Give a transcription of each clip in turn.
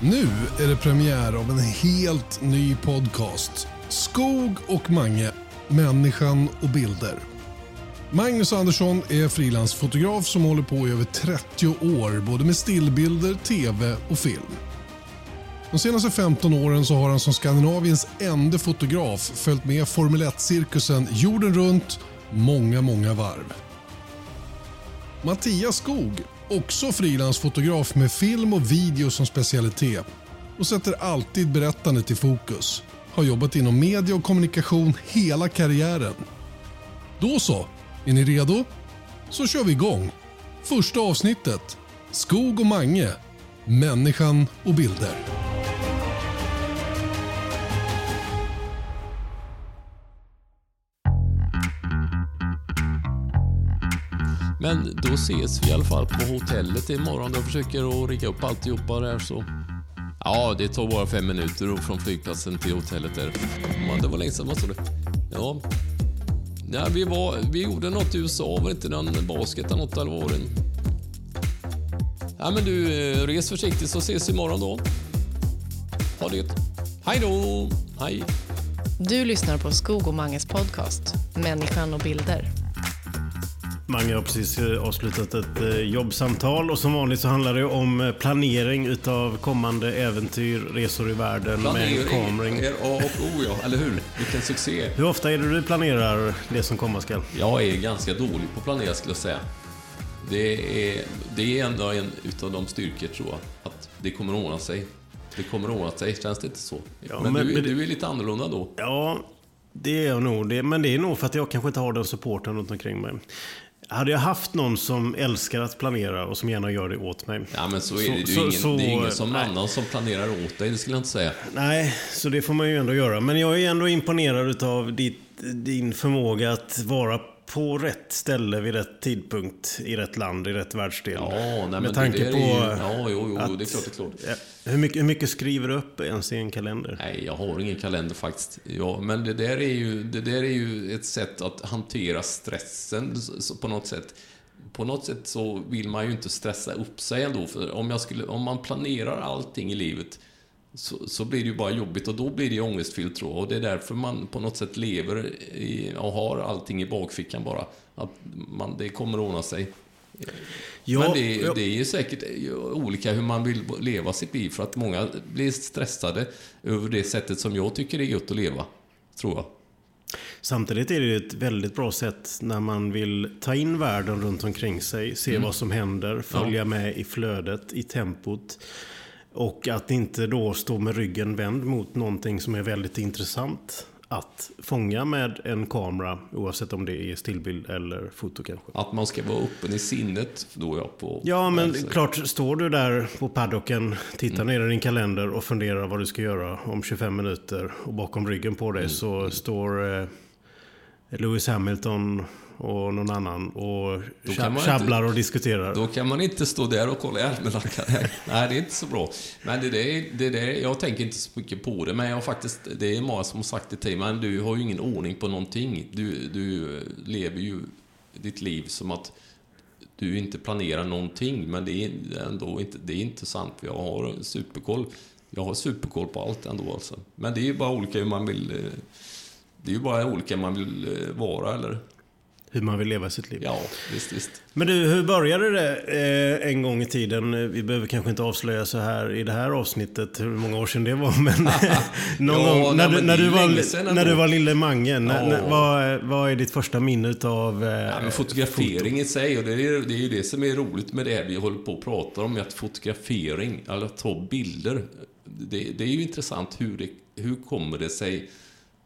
Nu är det premiär av en helt ny podcast. Skog och Mange, människan och bilder. Magnus Andersson är frilansfotograf som håller på i över 30 år både med stillbilder, tv och film. De senaste 15 åren så har han som Skandinaviens enda fotograf följt med Formel 1-cirkusen jorden runt många, många varv. Mattias Skog, också frilansfotograf med film och video som specialitet och sätter alltid berättandet i fokus. Har jobbat inom media och kommunikation hela karriären. Då så, är ni redo? Så kör vi igång. Första avsnittet. Skog och Mange. Människan och bilder. Men då ses vi i alla fall på hotellet imorgon. Jag försöker att rigga upp alltihopa där så... Ja, det tar bara fem minuter från flygplatsen till hotellet där. Man, det var länge sedan man såg det. Ja. ja vi, var, vi gjorde något i USA, var det inte någon basket eller något eller var det? Ja men du, eh, res försiktigt så ses vi imorgon då. Ha det gött. Hej då! Hej! Du lyssnar på Skog och Manges podcast Människan och bilder. Mange har precis eh, avslutat ett eh, jobbsamtal och som vanligt så handlar det om eh, planering utav kommande äventyr, resor i världen med kameran. är A och O ja, eller hur? Vilken succé! Hur ofta är det du planerar det som komma skall? Jag är ganska dålig på att planera skulle jag säga. Det är, det är ändå en utav de styrkor tror jag, att det kommer att ordna sig. Det kommer att ordna sig, känns det inte så? Ja, men, men- du, men- du är lite annorlunda då. Ja, det är jag nog. Men det är nog för att jag kanske inte har den supporten runt omkring mig. Hade jag haft någon som älskar att planera och som gärna gör det åt mig. Ja, men så är Så- det. Det är så- ingen, så- det är ingen som nej. annan som planerar åt dig, det skulle jag inte säga. Nej, så det får man ju ändå göra. Men jag är ändå imponerad av ditt, din förmåga att vara på rätt ställe vid rätt tidpunkt i rätt land, i rätt världsdel. Ja, nej, Med tanke det på... ju, Ja, jo, jo, att- det är klart, det är klart. Hur mycket, hur mycket skriver du upp ens i en kalender? Nej, jag har ingen kalender faktiskt. Ja, men det där är ju, det där är ju ett sätt att hantera stressen på något sätt. På något sätt så vill man ju inte stressa upp sig ändå. För om, jag skulle, om man planerar allting i livet så, så blir det ju bara jobbigt och då blir det ju ångestfyllt tror jag. Och det är därför man på något sätt lever i, och har allting i bakfickan bara. Att man, det kommer ordna sig. Ja, Men det, ja. det är ju säkert olika hur man vill leva sitt liv. För att många blir stressade över det sättet som jag tycker är gött att leva. Tror jag. Samtidigt är det ett väldigt bra sätt när man vill ta in världen runt omkring sig, se Mm. vad som händer, följa med i flödet, i tempot. Och att inte då stå med ryggen vänd mot någonting som är väldigt intressant att fånga med en kamera, oavsett om det är stillbild eller foto kanske. Att man ska vara öppen i sinnet då ja. På, Ja, men alltså, klart, står du där på paddocken, tittar ner i din kalender och funderar vad du ska göra om 25 minuter och bakom ryggen på dig så står eh, Lewis Hamilton och någon annan och tjabblar och diskuterar. Då kan man inte stå där och kolla i almanackan. Nej, det är inte så bra. Men det där, det där, jag tänker inte så mycket på det, men jag faktiskt, det är många som har sagt det till mig, men du har ju ingen ordning på någonting. Du, du lever ju ditt liv som att du inte planerar någonting, men det är ändå inte, det är inte sant. för Jag har superkoll. Jag har superkoll på allt ändå alltså. Men det är ju bara olika hur man vill... eh, Det är ju bara olika man vill eh, vara, eller? Hur man vill leva sitt liv. Ja, visst, visst. Men du, hur började det eh, en gång i tiden? Vi behöver kanske inte avslöja så här i det här avsnittet hur många år sedan det var. Men någon Ja, gång nej, när, du, när, var, när du lille Mange. När, Ja. när, vad, vad är ditt första minne av eh, Ja, fotografering i sig, och det är, det är ju det som är roligt med det här vi håller på och pratar om, att fotografering, eller att ta bilder, det, det är ju intressant hur, det, hur kommer det sig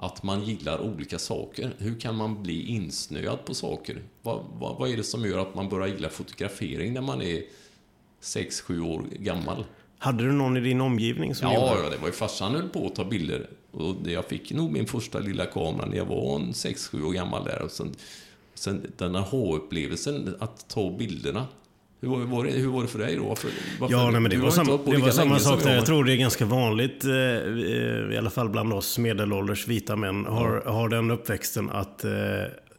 att man gillar olika saker? Hur kan man bli insnöad på saker? Vad, vad, vad är det som gör att man börjar gilla fotografering när man är 6-7 år gammal? Hade du någon i din omgivning som Ja, gjorde ja, det var ju farsan höll på att ta bilder. Och det- jag fick nog min första lilla kamera när jag var en 6-7 år gammal där. Och sen, sen den här ha-upplevelsen, att ta bilderna. Hur var, var det, hur var det för dig då? Varför, varför, Ja, nej, men det var, på det var samma sak där. jag, tror det är ganska vanligt, eh, i alla fall bland oss medelålders vita män, har, har den uppväxten att, eh,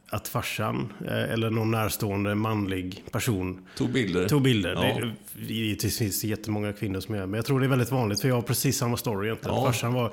att farsan eh, eller någon närstående manlig person Tog bilder. tog bilder. Ja. Det, givetvis finns det jättemånga kvinnor som gör men jag tror det är väldigt vanligt för jag har precis samma story egentligen. Ja. Farsan var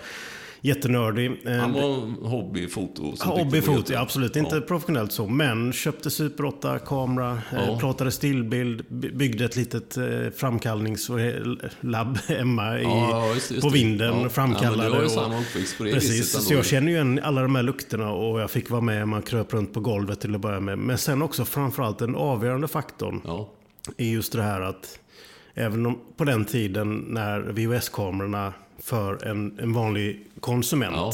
jättenördig. Eh, Han var hobbyfoto. Hobbyfoto, ja, absolut. Inte professionellt så. Men köpte Super 8-kamera, Ja. eh, plåtade stillbild, by- byggde ett litet eh, framkallningslabb hemma i, Ja, just just på vinden. Ja. Framkallade. Ja, och- Precis, så jag känner ju igen alla de här lukterna och jag fick vara med, man kröp runt på golvet till att börja med. Men sen också framförallt den avgörande faktorn Ja. är just det här att även om, på den tiden när VHS-kamerorna för en, en vanlig konsument Ja.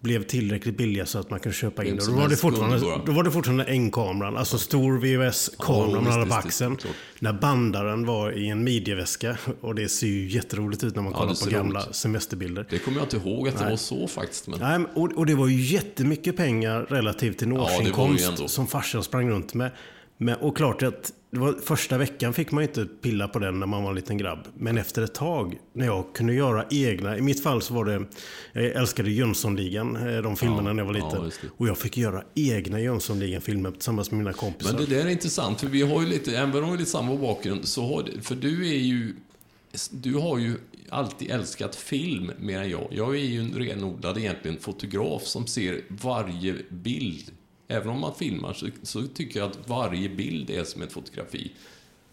blev tillräckligt billiga så att man kunde köpa in det. Då var det, fortfarande, då var det fortfarande en-kameran, alltså stor VHS-kamera Ja, man hade på axeln. När bandaren var i en midjeväska och det ser ju jätteroligt ut när man Ja, kollar på gamla roligt. semesterbilder. Det kommer jag inte ihåg att det var så faktiskt. Men... Nej, och, och det var ju jättemycket pengar relativt till en årsinkomst ändå. som farsan sprang runt med. Men, och klart att var, första veckan fick man inte pilla på den när man var en liten grabb. Men efter ett tag, när jag kunde göra egna, i mitt fall så var det, jag älskade Jönssonligan, eh, de filmerna Ja, när jag var ja, liten. det. och jag fick göra egna Jönssonligan-filmer tillsammans med mina kompisar. Men det där är intressant, för vi har ju lite, även om vi har lite samma bakgrund, så har för du är ju, du har ju alltid älskat film mer än jag. Jag är ju en renodlad egentligen fotograf som ser varje bild. Även om man filmar så, så tycker jag att varje bild är som ett fotografi.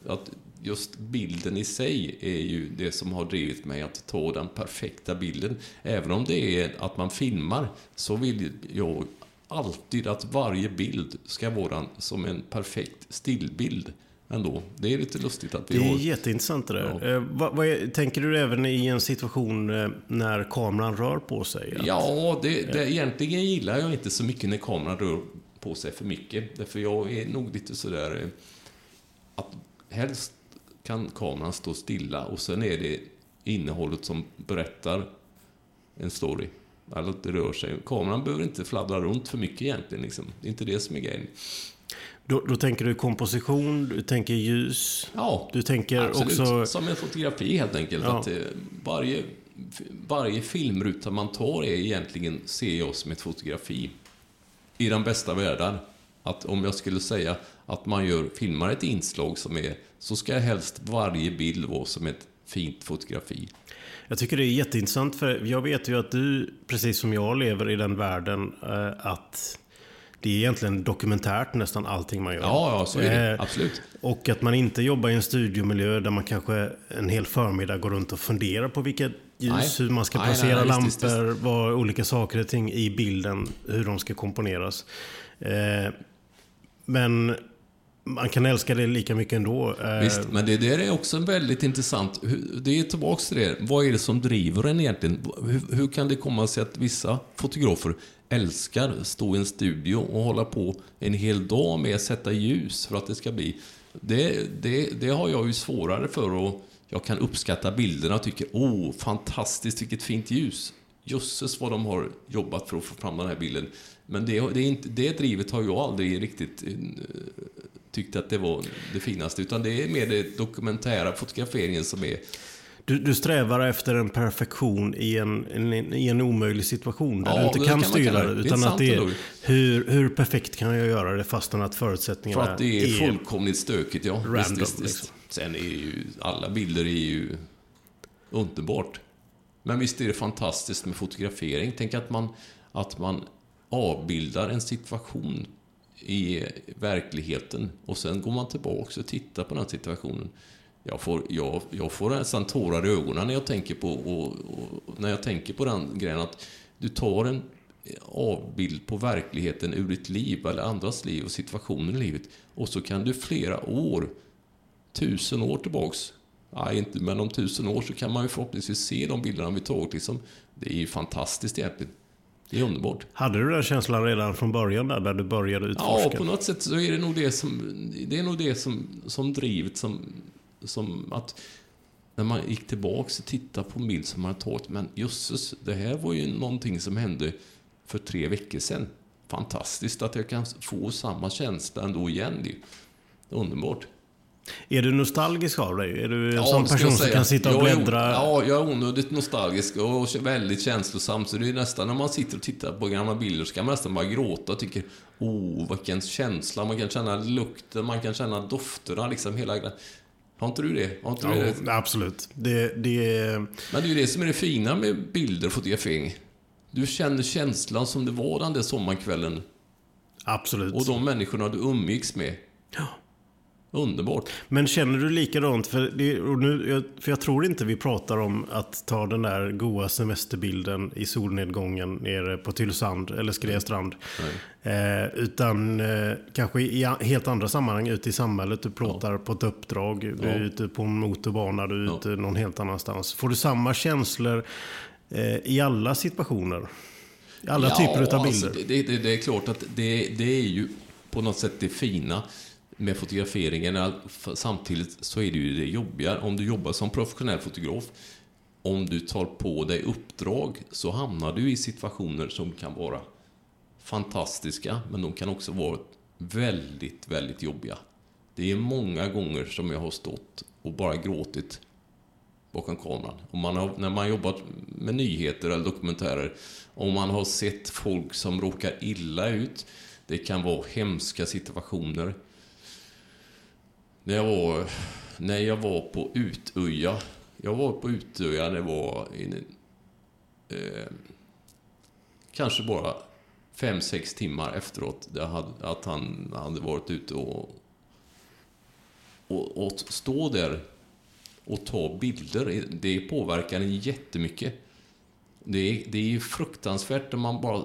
Att just bilden i sig är ju det som har drivit mig att ta den perfekta bilden. Även om det är att man filmar så vill jag alltid att varje bild ska vara som en perfekt stillbild ändå. Det är lite lustigt att vi Det är har... jätteintressant det där. Ja. Eh, vad, vad är, tänker du även i en situation eh, när kameran rör på sig? Att- Ja, det, det, egentligen gillar jag inte så mycket när kameran rör på sig för mycket. Därför jag är nog lite sådär eh, att helst kan kameran stå stilla och sen är det innehållet som berättar en story. Eller att det rör sig. Kameran behöver inte fladdra runt för mycket egentligen. Liksom. Det är inte det som är grejen. Då, då tänker du komposition, du tänker ljus, Ja, du tänker absolut. också... Som en fotografi helt enkelt. Ja. Att, eh, varje, varje filmruta man tar är egentligen, ser jag som ett fotografi. I den bästa världen. Att om jag skulle säga att man gör, filmar ett inslag som är, så ska helst varje bild vara som ett fint fotografi. Jag tycker det är jätteintressant för jag vet ju att du, precis som jag, lever i den världen eh, att det är egentligen dokumentärt nästan allting man gör. Ja, ja, så är det. Eh, Absolut. Och att man inte jobbar i en studiomiljö där man kanske en hel förmiddag går runt och funderar på vilket ljus, Nej. hur man ska Nej, placera nej, nej, visst, lampor, vad olika saker och ting i bilden, hur de ska komponeras. Eh, men man kan älska det lika mycket ändå. Eh, Visst, men det där är också väldigt intressant... Det är tillbaks till det. Vad är det som driver en egentligen? Hur, hur kan det komma sig att vissa fotografer älskar att stå i en studio och hålla på en hel dag med att sätta ljus för att det ska bli... Det, det, det har jag ju svårare för och jag kan uppskatta bilderna och tycker åh, fantastiskt, vilket fint ljus. Jösses vad de har jobbat för att få fram den här bilden. Men det, det, är inte, det drivet har jag aldrig riktigt eh, tyckte att det var det finaste. Utan det är mer det dokumentära fotograferingen som är... Du, du strävar efter en perfektion i en, en, i en omöjlig situation där Ja, du inte kan kan styra det. det. Det är Utan att det är hur, hur perfekt kan jag göra det fastän att För förutsättningarna att det är fullkomligt stökigt, ja. Random, visst, visst, visst. liksom. Sen är ju alla bilder är ju underbart. Men visst är det fantastiskt med fotografering. Tänk att man, att man avbildar en situation i verkligheten och sen går man tillbaka och tittar på den situationen. Jag får, jag, jag får nästan tårar i ögonen när jag tänker på, och, och, när jag tänker på den grejen att du tar en avbild på verkligheten ur ditt liv eller andras liv och situationen i livet och så kan du flera år, tusen år tillbaks Nej, inte, men om tusen år så kan man ju förhoppningsvis se de bilderna vi tagit. Liksom. Det är ju fantastiskt egentligen. Det är underbart. Hade du den känslan redan från början där, där du började Ja, utforska? på något sätt så är det nog det som, det är nog det som, som drivet som, som att när man gick tillbaks och tittade på en bild som man hade tagit, men jösses, det här var ju någonting som hände för tre veckor sedan. Fantastiskt att jag kan få samma känsla ändå igen. Det är underbart. Är du nostalgisk av dig? Är du en Ja, sån person som kan sitta och bläddra? Ja, jag är onödigt nostalgisk och väldigt känslosam. Så det är nästan när man sitter och tittar på gamla bilder så kan man nästan bara gråta och tycker oh, vilken känsla. Man kan känna lukten, man kan känna dofterna, liksom hela. Har inte du det? Har inte du det? Ja, absolut. Det, det, Men det är ju det som är det fina med bilder och fotografering. Du känner känslan som det var den där sommarkvällen. absolut. Och de människorna du umgicks med. Underbart. Men känner du likadant? För, det, och nu, för jag tror inte vi pratar om att ta den där goa semesterbilden i solnedgången nere på Tylösand eller Skrestrand. Eh, utan eh, kanske i helt andra sammanhang ute i samhället. Du plåtar på ett uppdrag, du är Ja. ute på en motorbana, du är Ja. ute någon helt annanstans. Får du samma känslor eh, i alla situationer? I alla typer av bilder? Alltså, det, det, det är klart att det, det är ju på något sätt det fina med fotograferingen. Samtidigt så är det ju det jobbiga. Om du jobbar som professionell fotograf, om du tar på dig uppdrag så hamnar du i situationer som kan vara fantastiska, men de kan också vara väldigt, väldigt jobbiga. Det är många gånger som jag har stått och bara gråtit bakom kameran. Och man har, när man jobbat med nyheter eller dokumentärer, om man har sett folk som råkar illa ut, det kan vara hemska situationer. När jag var, när jag var på Utöja, jag var på Utöja när det var in, eh, kanske bara fem sex timmar efteråt det hade, att han hade varit ute och, och, och stå där och ta bilder, det påverkar en jättemycket. Det är, det är ju fruktansvärt när man bara...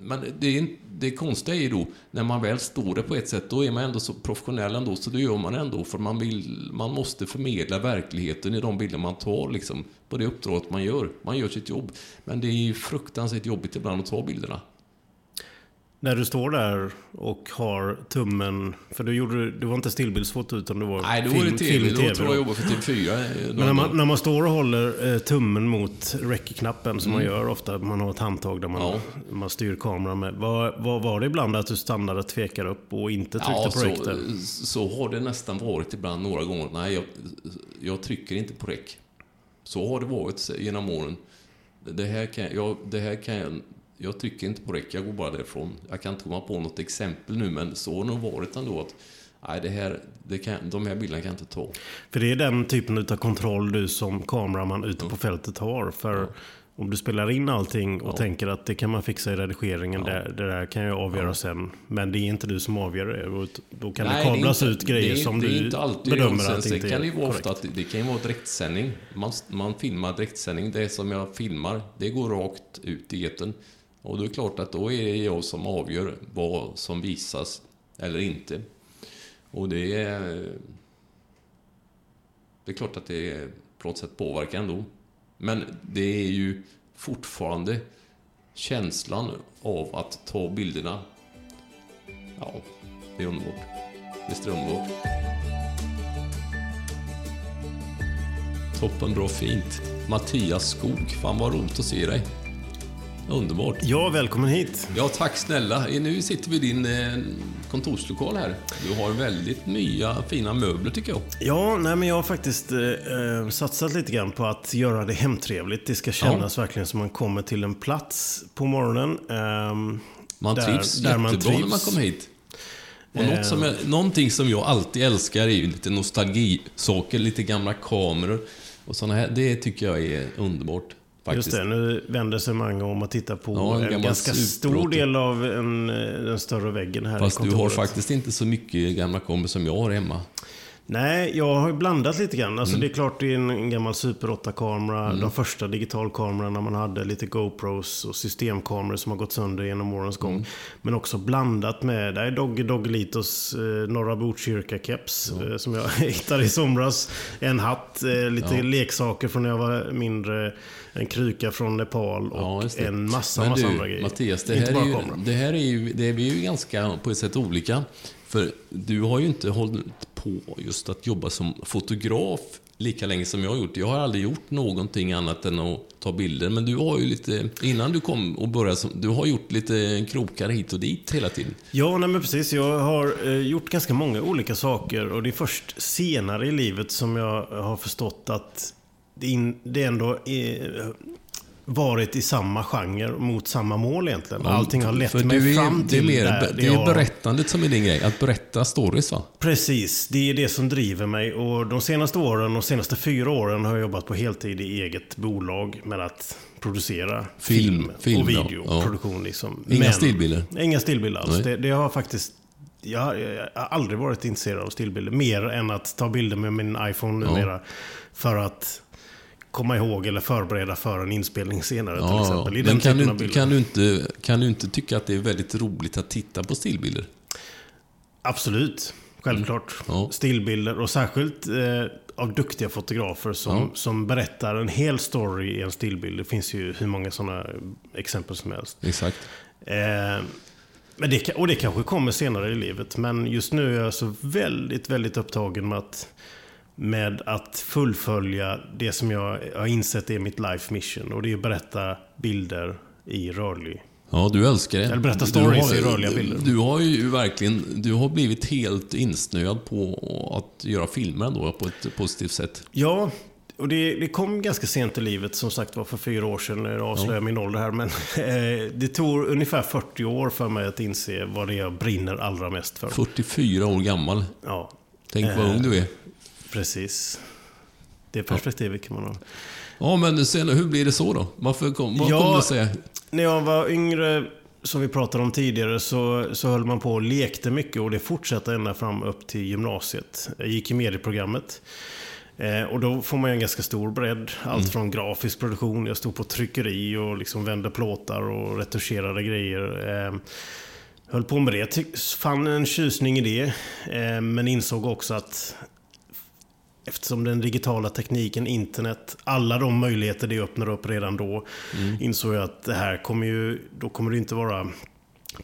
Men det, är, det konstiga är ju då, när man väl står där på ett sätt, då är man ändå så professionell ändå, så det gör man ändå, för man vill... Man måste förmedla verkligheten i de bilder man tar, liksom, på det uppdraget man gör. Man gör sitt jobb. Men det är ju fruktansvärt jobbigt ibland att ta bilderna. När du står där och har tummen, för du, gjorde, du var inte stillbildsfoto utan det var Nej, då film, var det TV. film, Då tror jag jobbade för TV4. eh, Men när man, när man står och håller eh, tummen mot rec-knappen som man gör ofta, man har ett handtag där man, Mm. Ja. man styr kameran med. Var, var, var det ibland att du stannade, tvekade upp och inte tryckte Ja, på rec så, så har det nästan varit ibland några gånger. Nej, jag, jag trycker inte på rec. Så har det varit genom åren. Det här kan jag, det här kan jag, jag trycker inte på rec, jag går bara därifrån. Jag kan inte komma på något exempel nu, men så har det nog varit ändå att nej, det här, det kan, de här bilderna kan jag inte ta. För det är den typen av kontroll du som kameraman ute Mm. på fältet har. För om du spelar in allting och tänker att det kan man fixa i redigeringen, det, det där kan jag avgöra sen. Men det är inte du som avgör det. Då kan det är kablas inte- ut grejer det är, som det är du inte alltid bedömer sen, att det sen inte kan det är korrekt. att det kan ju vara direktsändning. Man, man filmar direktsändning. Det som jag filmar, det går rakt ut i etern. Och då är det klart att då är det jag som avgör vad som visas eller inte. Och det är... Det är klart att det på något sätt påverkar ändå. Men det är ju fortfarande känslan av att ta bilderna. Ja, det är underbart. Visst är det underbart? Toppen bra fint. Mattias Skog, fan vad roligt att se dig. Underbart. Ja, välkommen hit. Ja, tack snälla. Nu sitter vi i din eh, kontorslokal här. Du har väldigt nya fina möbler tycker jag. Ja, nej, men jag har faktiskt eh, eh, satsat lite grann på att göra det hemtrevligt. Det ska kännas verkligen som man kommer till en plats på morgonen. ehm, Man där- trivs där jättebra man när trivs. man kommer hit. Och Eh. något som jag, någonting som jag alltid älskar är ju lite nostalgisaker, lite gamla kameror och såna här. Det tycker jag är underbart. Faktiskt. Just det, nu vänder sig många om att titta på Ja, en en, ganska stor 80. del av en, eh, den större väggen här Fast i du kontoret. har faktiskt inte så mycket gamla kameror som jag har hemma. Nej, jag har ju blandat lite grann. Alltså Mm. det är klart det är en, en gammal Super 8-kamera. De första digitalkamerorna man hade. Lite GoPros och systemkameror som har gått sönder genom årens gång. Mm. Men också blandat med, det är Dogge Doggelitos eh, Norra Botkyrka-keps. Eh, som jag hittade i somras. En hatt, eh, lite Ja. leksaker från när jag var mindre. En kruka från Nepal och Ja, en massa, Men massa du, andra grejer. Mattias, det Inte här, är ju, det här är ju, det är vi ju ganska på ett sätt olika. För du har ju inte hållit på just att jobba som fotograf lika länge som jag har gjort. Jag har aldrig gjort någonting annat än att ta bilder. Men du har ju lite, innan du kom och började, du har gjort lite krokar hit och dit hela tiden. Ja, nej men precis. Jag har eh, gjort ganska många olika saker och det är först senare i livet som jag har förstått att det, in, det ändå är, varit i samma genre mot samma mål egentligen. Allting har lett För mig är, fram till det är, mer, där det är jag- berättandet som är din grej, att berätta stories va? Precis, det är det som driver mig. Och de senaste åren, de senaste fyra åren har jag jobbat på heltid i eget bolag med att producera Film, film, film, och ja. videoproduktion. Liksom. Inga stillbilder? Inga stillbilder alls. Det, det har faktiskt... Jag, jag har aldrig varit intresserad av stillbilder. Mer än att ta bilder med min iPhone numera. För att komma ihåg eller förbereda för en inspelning senare till Ja, exempel. I men kan du, kan, du inte, kan du inte tycka att det är väldigt roligt att titta på stillbilder? Absolut, självklart. Mm. Ja. Stillbilder och särskilt eh, av duktiga fotografer som, som berättar en hel story i en stillbild. Det finns ju hur många sådana exempel som helst. Exakt. Eh, men det, och det kanske kommer senare i livet. Men just nu är jag så väldigt, väldigt upptagen med att, med att fullfölja det som jag har insett är mitt life mission. Och det är att berätta bilder i rörlig Ja, du älskar det. Eller berätta stories har- i rörliga bilder. Du har ju verkligen, du har blivit helt insnöad på att göra filmer då på ett positivt sätt. Ja, och det, det kom ganska sent i livet, som sagt var för fyra år sedan. Jag avslöjar min ålder här. Men eh, det tog ungefär 40 år för mig att inse vad det är jag brinner allra mest för. 44 år gammal. Ja, Tänk vad Eh. ung du är. Precis. Det perspektivet kan man ha. Ja, men sen, hur blir det så då? Varför kom, vad Ja. kom det sig? När jag var yngre, som vi pratade om tidigare, så, så höll man på och lekte mycket. Och det fortsatte ända fram upp till gymnasiet. Jag gick i medieprogrammet. Eh, och då får man en ganska stor bredd. Allt från grafisk produktion, jag stod på tryckeri och liksom vände plåtar och retuscherade grejer. Eh, höll på med det, fann en tjusning i det. Eh, men insåg också att Eftersom den digitala tekniken, internet, alla de möjligheter det öppnar upp redan då. Insåg jag att det här kommer ju, då kommer det inte vara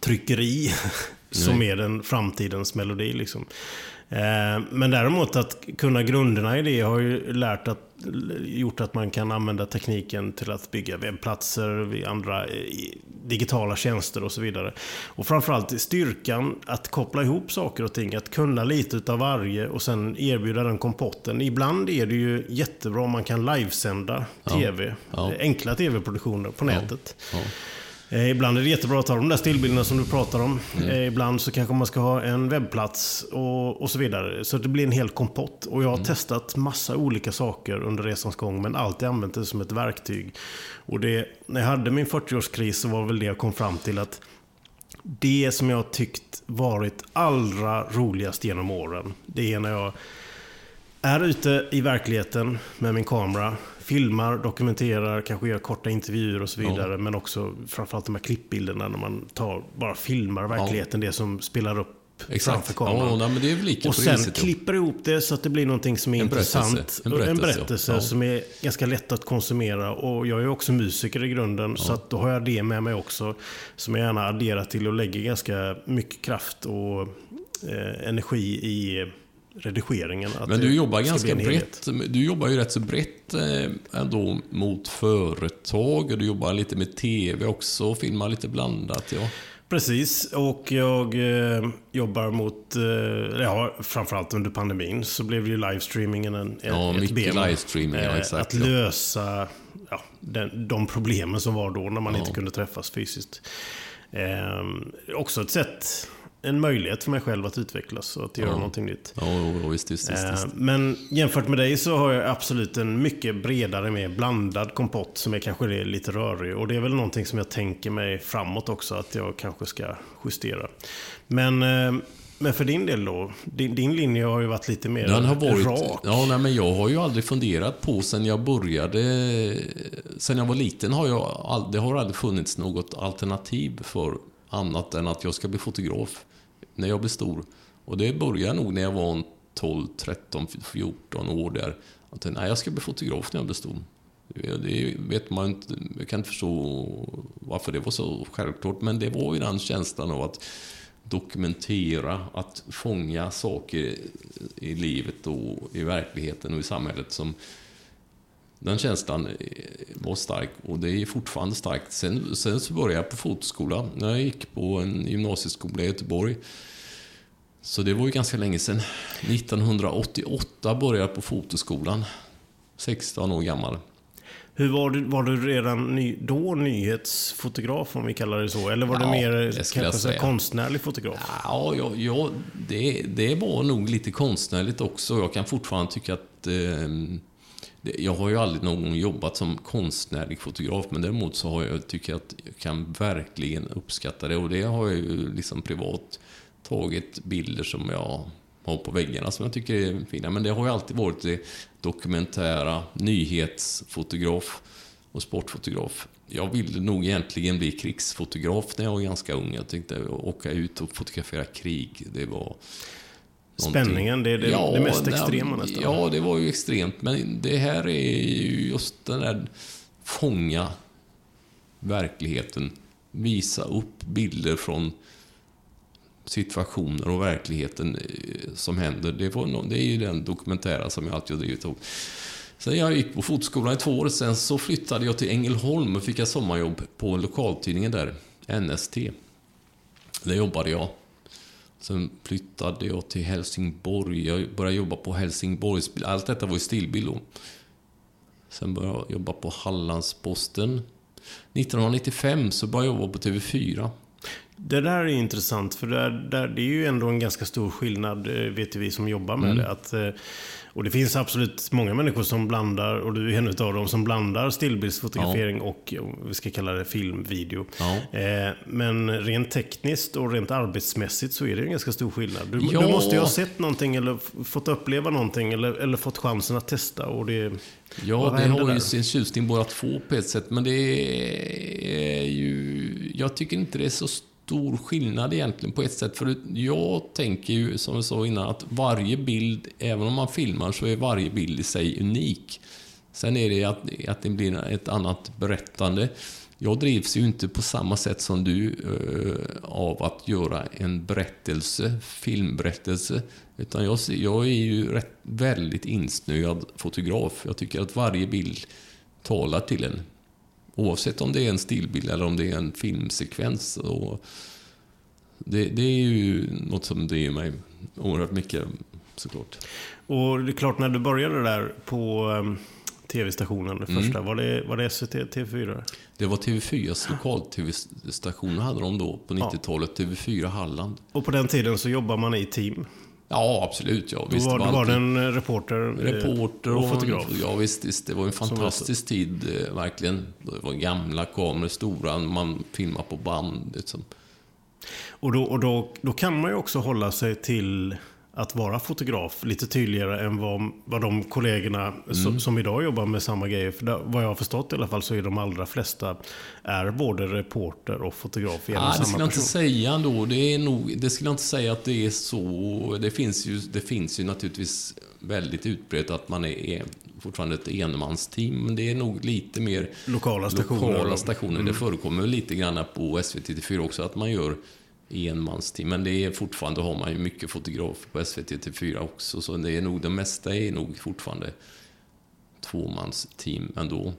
tryckeri som är den framtidens melodi. Liksom. Eh, Men däremot att kunna grunderna i det har ju lärt att, gjort att man kan använda tekniken till att bygga webbplatser, andra eh, digitala tjänster och så vidare. Och framförallt styrkan att koppla ihop saker och ting, att kunna lite utav varje och sen erbjuda den kompotten. Ibland är det ju jättebra om man kan livesända TV, Ja. eh, enkla TV-produktioner på nätet. Eh, ibland är det jättebra att ta de där stillbilderna som du pratar om. Mm. Eh, ibland så kanske man ska ha en webbplats och, och så vidare. Så det blir en hel kompott. Och jag Mm. har testat massa olika saker under resans gång, men alltid använt det som ett verktyg. Och det, när jag hade min 40-årskris så var väl det jag kom fram till att det som jag tyckt varit allra roligast genom åren, det är när jag är ute i verkligheten med min kamera, filmar, dokumenterar, kanske gör korta intervjuer och så vidare. Men också framförallt de här klippbilderna när man tar, bara filmar verkligheten, det som spelar upp framför Exakt. kameran. Ja, men det är väl lika och sen ja. klipper ihop det så att det blir någonting som är En berättelse. intressant. En Och berättelse, en berättelse ja. som är ganska lätt att konsumera. Och jag är också musiker i grunden, så att då har jag det med mig också. Som jag gärna adderar till och lägger ganska mycket kraft och eh, energi i redigeringen. Men du jobbar ska ganska brett. Du jobbar ju rätt så brett eh, ändå mot företag och du jobbar lite med TV också och filmar lite blandat. Ja. Precis, och jag eh, jobbar mot, eh, ja, framförallt under pandemin så blev ju livestreamingen en, Ja, ett ben. livestreaming, ja, Eh, exakt, Att lösa ja, den, de problemen som var då när man Ja. inte kunde träffas fysiskt. Eh, också ett sätt, en möjlighet för mig själv att utvecklas och att göra Ja. någonting nytt. Ja, jo, jo, visst, visst, visst, Eh, visst. Men jämfört med dig så har jag absolut en mycket bredare, mer blandad kompott som är kanske är lite rörig. Och det är väl någonting som jag tänker mig framåt också att jag kanske ska justera. Men, eh, men för din del då? Din, din linje har ju varit lite mer Den har varit... rak. Ja, nej, men jag har ju aldrig funderat på sen jag började... Sen jag var liten har jag det har aldrig funnits något alternativ för annat än att jag ska bli fotograf när jag blev stor. Och det började nog när jag var 12, 13, 14 år där. Att jag tänkte, nej, jag ska bli fotograf när jag blir stor. Det vet man inte, jag kan inte förstå varför det var så självklart, men det var ju den känslan av att dokumentera, att fånga saker i livet och i verkligheten och i samhället som den känslan var stark och det är fortfarande starkt. Sen, sen så började jag på fotoskola när jag gick på en gymnasieskola i Göteborg. Så det var ju ganska länge sedan. 1988 började jag på fotoskolan. 16 år gammal. Hur var du, var du redan ny, då nyhetsfotograf om vi kallar det så? Eller var Ja, du mer kanske konstnärlig fotograf? Ja, ja, ja det, det var nog lite konstnärligt också. Jag kan fortfarande tycka att... Eh, jag har ju aldrig någon gång jobbat som konstnärlig fotograf, men däremot så har jag, tycker jag att jag kan verkligen uppskatta det. Och det har jag ju liksom privat tagit bilder som jag har på väggarna som jag tycker är fina. Men det har ju alltid varit det dokumentära, nyhetsfotograf och sportfotograf. Jag ville nog egentligen bli krigsfotograf när jag var ganska ung. Jag tänkte åka ut och fotografera krig. Det var... Spänningen, det är det, det mest extrema nästan. Ja, det var ju extremt. Men det här är ju just den där fånga verkligheten. Visa upp bilder från situationer och verkligheten eh, som händer. Det, var det är ju den dokumentära som jag alltid har drivit ihop. Sen jag gick på fotoskolan i två år, sen så flyttade jag till Ängelholm och fick jag sommarjobb på lokaltidningen där, NST. Där jobbade jag. Sen flyttade jag till Helsingborg. Jag började jobba på Helsingborgs... Allt detta var ju stillbild då. Sen började jag jobba på Hallandsposten. 1995 så började jag jobba på TV4. Det där är intressant, för det, är- där, det är ju ändå en ganska stor skillnad, eh, vet vi som jobbar med Mm. det. Att, eh, och det finns absolut många människor som blandar, och du är en av dem, som blandar stillbildsfotografering och, och vi ska kalla det film, video. Ja. Eh, men rent tekniskt och rent arbetsmässigt så är det en ganska stor skillnad. Du, Ja. du måste ju ha sett någonting eller fått uppleva någonting eller, eller fått chansen att testa. Och det, Ja, det har ju sin tjusning båda två på ett sätt, men det är ju... Jag tycker inte det är så stor skillnad egentligen på ett sätt, för jag tänker ju, som jag sa innan, att varje bild, även om man filmar, så är varje bild i sig unik. Sen är det att, att det blir ett annat berättande. Jag drivs ju inte på samma sätt som du eh, av att göra en berättelse, filmberättelse. Utan jag, jag är ju rätt, väldigt insnöad fotograf. Jag tycker att varje bild talar till en. Oavsett om det är en stillbild eller om det är en filmsekvens. Och det, det är ju något som driver mig oerhört mycket, såklart. och det är klart, när du började där på um, tv-stationen, det Mm. första, var, det, var det SVT, TV4? Det var TV4s lokal-tv-station hade de då på 90-talet. TV4 Halland. Och på den tiden så jobbar man i team. Ja, absolut. Ja, Då var, då var det en reporter, eh, Reporter och fotograf. Ja, visst, visst. Det var en fantastisk tid, eh, verkligen. Det var gamla kameror, stora, man filmade på band. Liksom. Och, då, och då, då kan man ju också hålla sig till att vara fotograf lite tydligare än vad, vad de kollegorna Mm. som, som idag jobbar med samma grejer. För där, vad jag har förstått i alla fall så är de allra flesta är både reporter och fotograf i en och Ah, det skulle jag inte säga ändå. Det, är nog, det skulle jag inte säga att det är så. Det finns ju, det finns ju naturligtvis väldigt utbrett att man är, är fortfarande ett enmansteam. Men det är nog lite mer Lokala stationer. lokala stationer. Det förekommer lite grann på SVT4 också att man gör enmansteam. Men det är fortfarande har man ju mycket fotografer på SVT4 också. Så det är nog det mesta är nog fortfarande tvåmansteam ändå.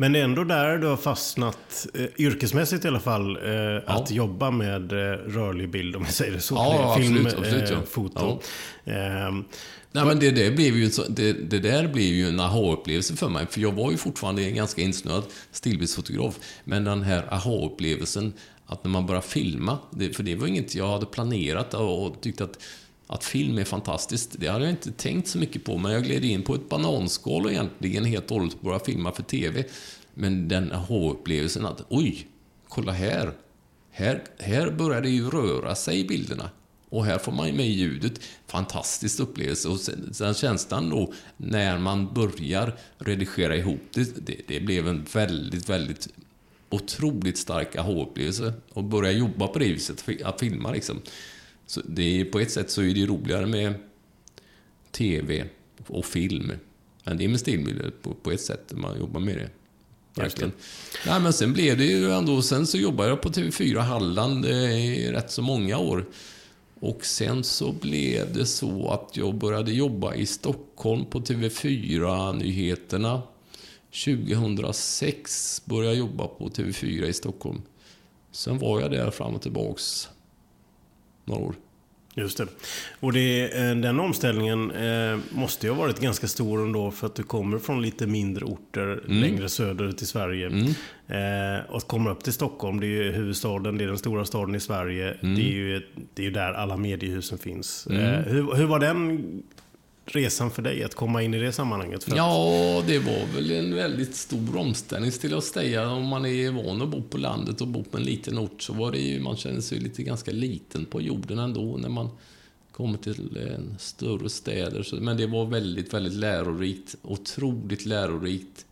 Men det är ändå där du har fastnat, eh, yrkesmässigt i alla fall, eh, att jobba med eh, rörlig bild, om jag säger det så. Ja, Film, absolut, absolut, ja. eh, foto. Ehm, Nej, men det, där blev ju, det, det där blev ju en aha-upplevelse för mig. För jag var ju fortfarande en ganska insnöad stillbildsfotograf. Men den här aha-upplevelsen, att när man börjar filma, det, för det var inget jag hade planerat och, och tyckte att, att film är fantastiskt. Det hade jag inte tänkt så mycket på, men jag gled in på ett bananskal och egentligen helt och hållet började filma för TV. Men den aha-upplevelsen att, oj, kolla här. Här, här börjar det ju röra sig i bilderna. Och här får man ju med ljudet. Fantastisk upplevelse. Och sen, sen känslan då, när man börjar redigera ihop det, det, det blev en väldigt, väldigt otroligt stark aha-upplevelse. Och börja jobba på det viset, att filma liksom. Så det är, på ett sätt så är det roligare med TV och film. Men det är med stillbilder på, på ett sätt, man jobbar med det. Verkligen. Nej, men sen blev det ju ändå... Sen så jobbade jag på TV4 Halland eh, i rätt så många år. Och sen så blev det så att jag började jobba i Stockholm på TV4-nyheterna. 2006 började jag jobba på TV4 i Stockholm. Sen var jag där fram och tillbaks några år. Just det. Och det, eh, den omställningen eh, måste ju ha varit ganska stor ändå för att du kommer från lite mindre orter Mm. längre söderut i Sverige. Eh, och kommer upp till Stockholm, det är ju huvudstaden, det är den stora staden i Sverige. Mm. Det är ju det är ju där alla mediehusen finns. Eh, hur, hur var den resan för dig att komma in i det sammanhanget? För Ja, det var väl en väldigt stor omställning till att säga. Om man är van att bo på landet och bo på en liten ort så var det ju, man känner sig lite ganska liten på jorden ändå när man kommer till en större städer. Men det var väldigt, väldigt lärorikt. Otroligt lärorikt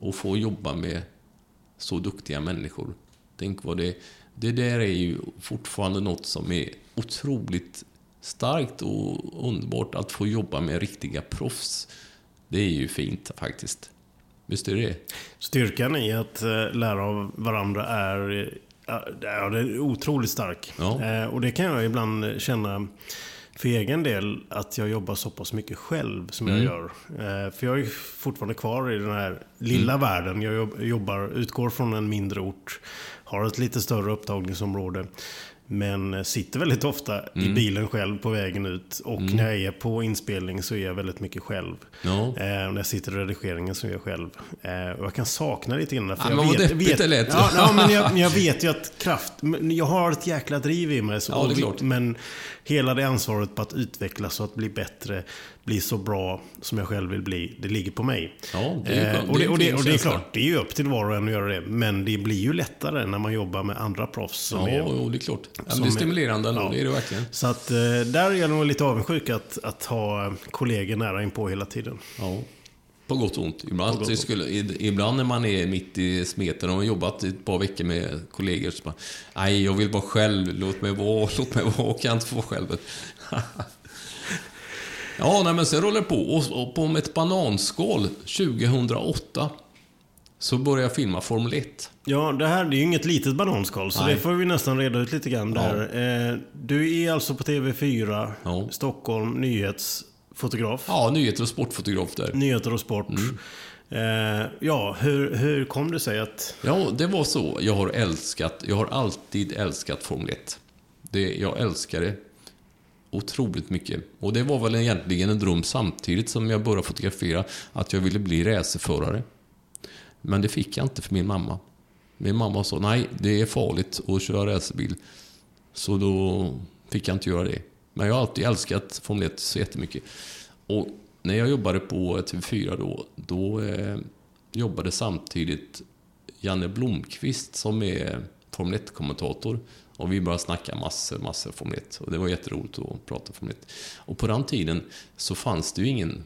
att få jobba med så duktiga människor. Tänk vad det... Det där är ju fortfarande något som är otroligt starkt och underbart att få jobba med riktiga proffs. Det är ju fint faktiskt. Visst är det? Styrkan i att eh, lära av varandra är, eh, ja, det är otroligt stark. Ja. Eh, och det kan jag ibland känna för egen del att jag jobbar så pass mycket själv som Mm. jag gör. För jag är fortfarande kvar i den här lilla Mm. världen. Jag jobb- jobbar, utgår från en mindre ort, har ett lite större upptagningsområde. Men sitter väldigt ofta i Mm. bilen själv på vägen ut. Och när jag är på inspelning så är jag väldigt mycket själv. Ja. Eh, när jag sitter i redigeringen så är jag själv. Eh, och jag kan sakna lite grann. För Ja, jag vet, vet, det lät. Ja, ja, men jag, jag vet ju att kraft... Jag har ett jäkla driv i mig. Så, Ja, klart. Men hela det ansvaret på att utvecklas och att bli bättre, bli så bra som jag själv vill bli, det ligger på mig. Ja, det är ju Eh, och, Det är en och, det, fin och det är känsla. klart, det är ju upp till var och en att göra det. Men det blir ju lättare när man jobbar med andra proffs. Som Ja, är, jo, det är klart. Ja, det är är- stimulerande ändå, ja. det är det verkligen. Så att eh, där är jag nog lite avundsjuk att, att ha kollegor nära inpå hela tiden. Ja. På gott och ont. Ibland, gott och skulle, ibland när man är mitt i smeten och har jobbat ett par veckor med kollegor så bara Nej, jag vill vara själv. Låt mig vara, låt mig vara. Kan jag inte få vara själv? ja, nej, men sen rullar det på. Och, och på med ett bananskal 2008 så började jag filma Formel 1. Ja, det här det är ju inget litet bananskal, så Nej. det får vi nästan reda ut lite grann där. Eh, du är alltså på TV4, Ja. Stockholm, nyhetsfotograf. Ja, nyheter och sportfotograf där. Nyheter och sport. Mm. Eh, ja, hur, hur kom det sig att... Ja, det var så. Jag har älskat, jag har alltid älskat Formel 1. Det, jag älskar det otroligt mycket. Och det var väl egentligen en dröm samtidigt som jag började fotografera, att jag ville bli racerförare. Men det fick jag inte för min mamma. Min mamma sa, nej, det är farligt att köra racerbil. Så då fick jag inte göra det. Men jag har alltid älskat Formel 1 så jättemycket. Och när jag jobbade på TV4 då, då eh, jobbade samtidigt Janne Blomqvist som är Formel 1-kommentator. Och vi började snacka massor, massor Formel 1. Och det var jätteroligt att prata Formel 1. Och på den tiden så fanns det ju ingen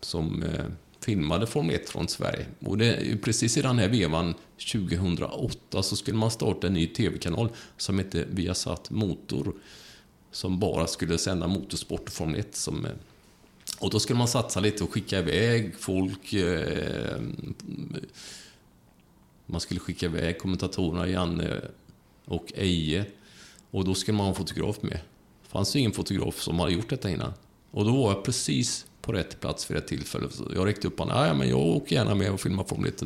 som eh, filmade Formel 1 från Sverige. Och det, precis i den här vevan, 2008, så skulle man starta en ny TV-kanal som hette Viasat Motor. Som bara skulle sända motorsport och Formel 1. Som, eh, och då skulle man satsa lite och skicka iväg folk. Eh, man skulle skicka iväg kommentatorerna Janne och Eje. Och då skulle man ha en fotograf med. Det fanns ju ingen fotograf som hade gjort detta innan. Och då var jag precis på rätt plats vid rätt tillfälle. Så jag räckte upp honom. Ja, men jag åker gärna med och filmar Formel 1.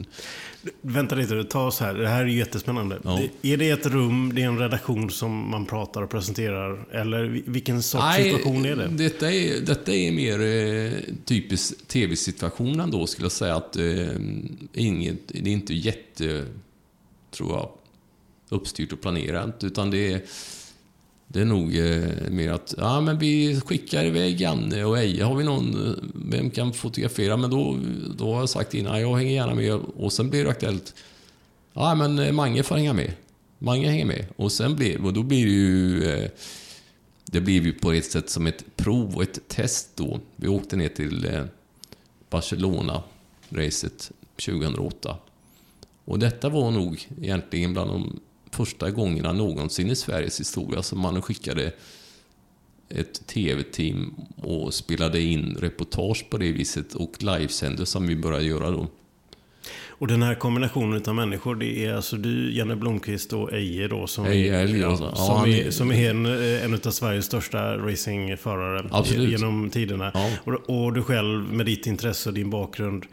Vänta lite, ta oss här. Det här är jättespännande. Ja. Det- Är det ett rum, det är en redaktion som man pratar och presenterar? Eller vi- vilken sorts situation är det? Detta är, detta är mer eh, typisk tv-situation ändå, skulle jag säga. Att, eh, inget, det är inte jätte, tror jag, uppstyrt och planerat. Utan det är, det är nog eh, mer att ja, men vi skickar iväg Janne och Eje. Har vi någon, eh, vem kan fotografera? Men då, då har jag sagt innan, jag hänger gärna med. Och sen blir det aktuellt. Ja, men eh, Mange får hänga med. Mange hänger med. Och sen blir, och då blir det ju... Eh, det blev ju på ett sätt som ett prov och ett test då. Vi åkte ner till eh, Barcelona-racet 2008. Och detta var nog egentligen bland de första gångerna någonsin i Sveriges historia som man skickade ett tv-team och spelade in reportage på det viset och livesände som vi började göra då. Och den här kombinationen av människor, det är alltså du, Janne Blomqvist och Eje då som, Eje är, Eliasson. Ja, som, är- som är en, eh, en av Sveriges största racingförare Absolut. genom tiderna. Ja. Och, och du själv med ditt intresse och din bakgrund,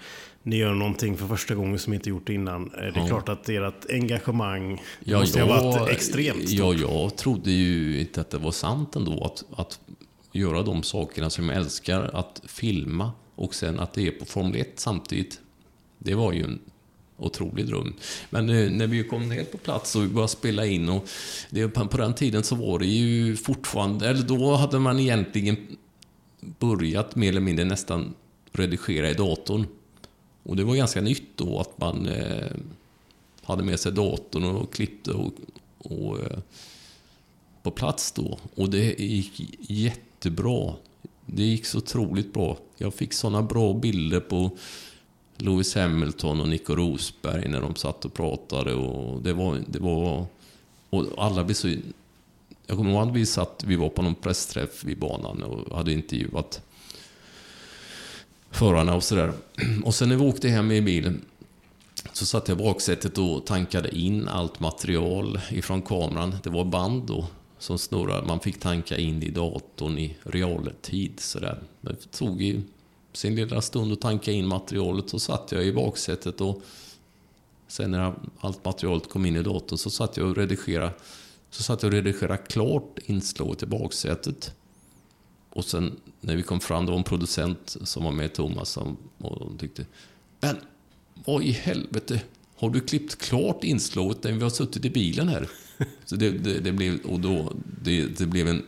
ni gör någonting för första gången som inte gjort innan. Det är Ja. klart att ert engagemang Ja, måste jag, ha varit extremt stort. Ja, jag trodde ju inte att det var sant ändå att, att göra de sakerna som jag älskar, att filma och sen att det är på Formel 1 samtidigt. Det var ju en otrolig dröm. Men eh, när vi kom ner på plats och började spela in och det, på den tiden så var det ju fortfarande, eller då hade man egentligen börjat mer eller mindre nästan redigera i datorn. Och det var ganska nytt då att man eh, hade med sig datorn och klippte och, och, eh, på plats då. Och det gick jättebra. Det gick så otroligt bra. Jag fick sådana bra bilder på Lewis Hamilton och Nico Rosberg när de satt och pratade. Och det var... Det var och alla blev så... Jag kommer ihåg att vi satt, vi var på någon pressträff vid banan och hade intervjuat förarna och sådär. Och sen när vi åkte hem i bilen så satt jag i baksätet och tankade in allt material ifrån kameran. Det var band då som snurrade. Man fick tanka in i datorn i realtid. Sådär. Det tog ju sin lilla stund att tanka in materialet. Så satt jag i baksätet och sen när allt materialet kom in i datorn så satt jag och redigerade, så satt jag och redigerade klart inslaget i baksätet. Och sen när vi kom fram, det var en producent som var med, Thomas, som, och de tyckte Men vad i helvete, har du klippt klart inslaget när vi har suttit i bilen här? Så det, det, det blev, och då, det, det blev en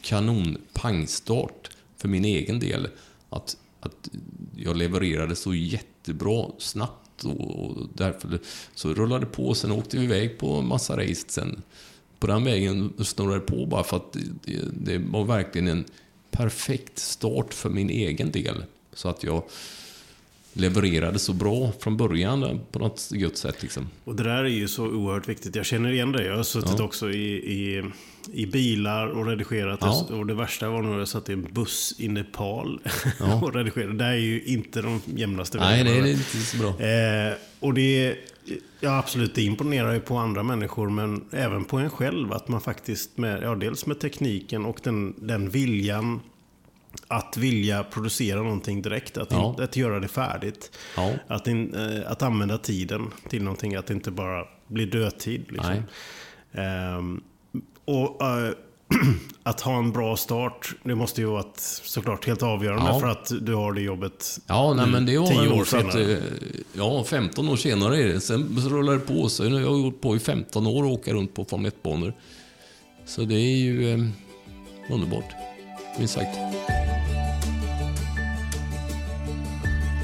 kanonpangstart för min egen del. Att, att jag levererade så jättebra snabbt och, och därför så rullade det på. Sen åkte vi iväg på massa race sen. På den vägen snurrade det på bara för att det, det, det var verkligen en perfekt start för min egen del. Så att jag levererade så bra från början på något gött sätt. Liksom. Och det där är ju så oerhört viktigt. Jag känner igen det. Jag har suttit Ja. också i, i, i bilar och redigerat. Ja. Och det värsta var nog när jag satt i en buss i Nepal Ja. och redigerade. Det är ju inte de jämnaste Nej, det vägarna. är inte så bra. Eh, och det, ja absolut, det imponerar ju på andra människor men även på en själv. Att man faktiskt, med, ja, dels med tekniken och den, den viljan att vilja producera någonting direkt. Att, Ja. in, att göra det färdigt. Ja. Att, in, eh, att använda tiden till någonting. Att det inte bara blir dödtid. Liksom. Ehm, och eh, att ha en bra start, det måste ju vara såklart helt avgörande Ja. för att du har det jobbet Ja, nej, men det var tio nog år för att, senare. eh, Ja, 15 år senare är det. Sen rullar det på. Så jag har gjort på i 15 år och åka runt på Formel 1-banor. Så det är ju eh, underbart, minst sagt.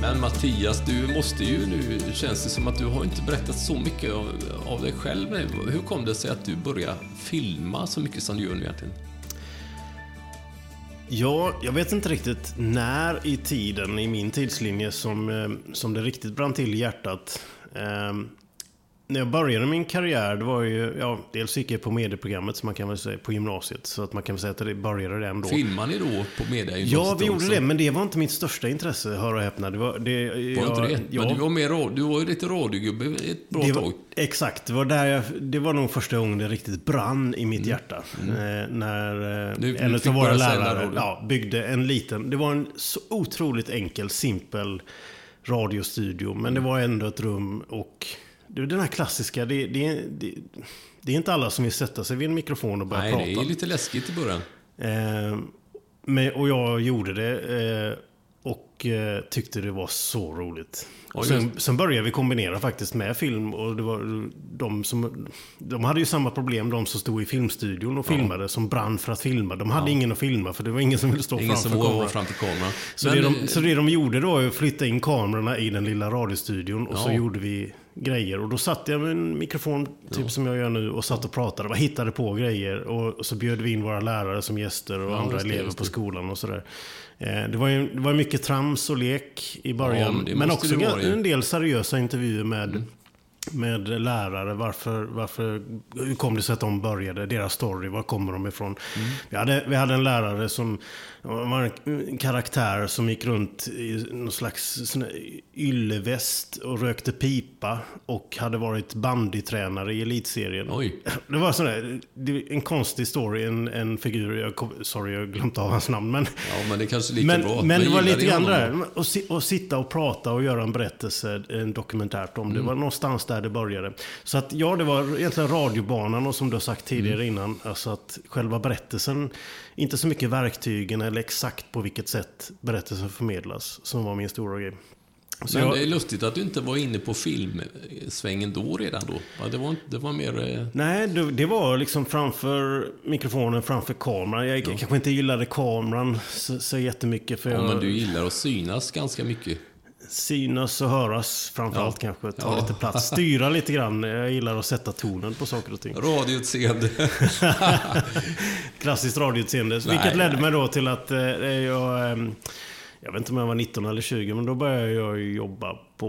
Men Mattias, du måste ju nu, känns det som att du har inte berättat så mycket av, av dig själv. Hur kom det sig att du började filma så mycket som du gör nu egentligen? Ja, jag vet inte riktigt när i tiden, i min tidslinje, som, eh, som det riktigt brann till i hjärtat. Ehm, när jag började min karriär, det var ju, ja, dels gick jag på medieprogrammet, så man kan väl säga, på gymnasiet. Så att man kan väl säga att det började där ändå. Filmar ni då på media Ja, vi gjorde det, men det var inte mitt största intresse, hör och häpna. Det var, det, Var jag, inte det? Ja, Men du var, mer, du var ju lite radiogubbe ett bra det var, tag. exakt, det var, där jag, det var nog första gången det riktigt brann i mitt hjärta. Eh, när eh, Du- en av våra lärare ja, byggde en liten, det var en så otroligt enkel, simpel radiostudio. Men det var ändå ett rum och är den här klassiska, det, det, det, det är inte alla som vill sätta sig vid en mikrofon och börja Nej, prata. det är lite läskigt i början. Eh, men, och jag gjorde det eh, och eh, tyckte det var så roligt. Ja, Och sen, sen började vi kombinera faktiskt med film och det var de som... De hade ju samma problem, de som stod i filmstudion och filmade, som brann för att filma. De hade ingen att filma för det var ingen som ville stå Ingen framför som kameran. framför kameran. Så, Men, det de, så det de gjorde då var att flytta in kamerorna i den lilla radiostudion och så Ja. gjorde vi grejer. Och då satt jag med en mikrofon, typ som jag gör nu, och satt och pratade. Bara hittade på grejer. Och, och så bjöd vi in våra lärare som gäster och Ja, andra elever på skolan och sådär. Eh, det var ju det var mycket trams och lek i början. Ja, men men också en del seriösa intervjuer med med lärare. Varför, varför, hur kom det sig att de började? Deras story, var kommer de ifrån? Mm. Vi, hade, vi hade en lärare som var en karaktär som gick runt i någon slags ylleväst och rökte pipa och hade varit bandytränare i elitserien. Oj. Det var sån där, det en konstig story, en, en figur. Jag, kom- sorry, jag glömde av hans namn. Men, Ja, men det kanske lika men, bra. men det var lite grann det där. Och, och sitta och prata och göra en berättelse, en dokumentärt om det. Mm. var någonstans där det började. Så att ja, det var egentligen radiobanan och som du har sagt tidigare Mm. innan. Alltså att själva berättelsen, inte så mycket verktygen eller exakt på vilket sätt berättelsen förmedlas, som var min stora grej. Så Men jag, det är lustigt att du inte var inne på filmsvängen då redan då. Ja, det, var, det var mer... eh, Nej, det, det var liksom framför mikrofonen, framför kameran. Jag kanske inte gillade kameran så, så jättemycket. För Ja, jag men du gillar att synas ganska mycket. Synas och höras framförallt kanske. Ta Ja. lite plats, styra lite grann. Jag gillar att sätta tonen på saker och ting. Radioutseende. Klassiskt radioutseende. Nej, Vilket ledde nej. mig då till att eh, jag... Eh, jag vet inte om jag var 19 eller 20, men då började jag jobba på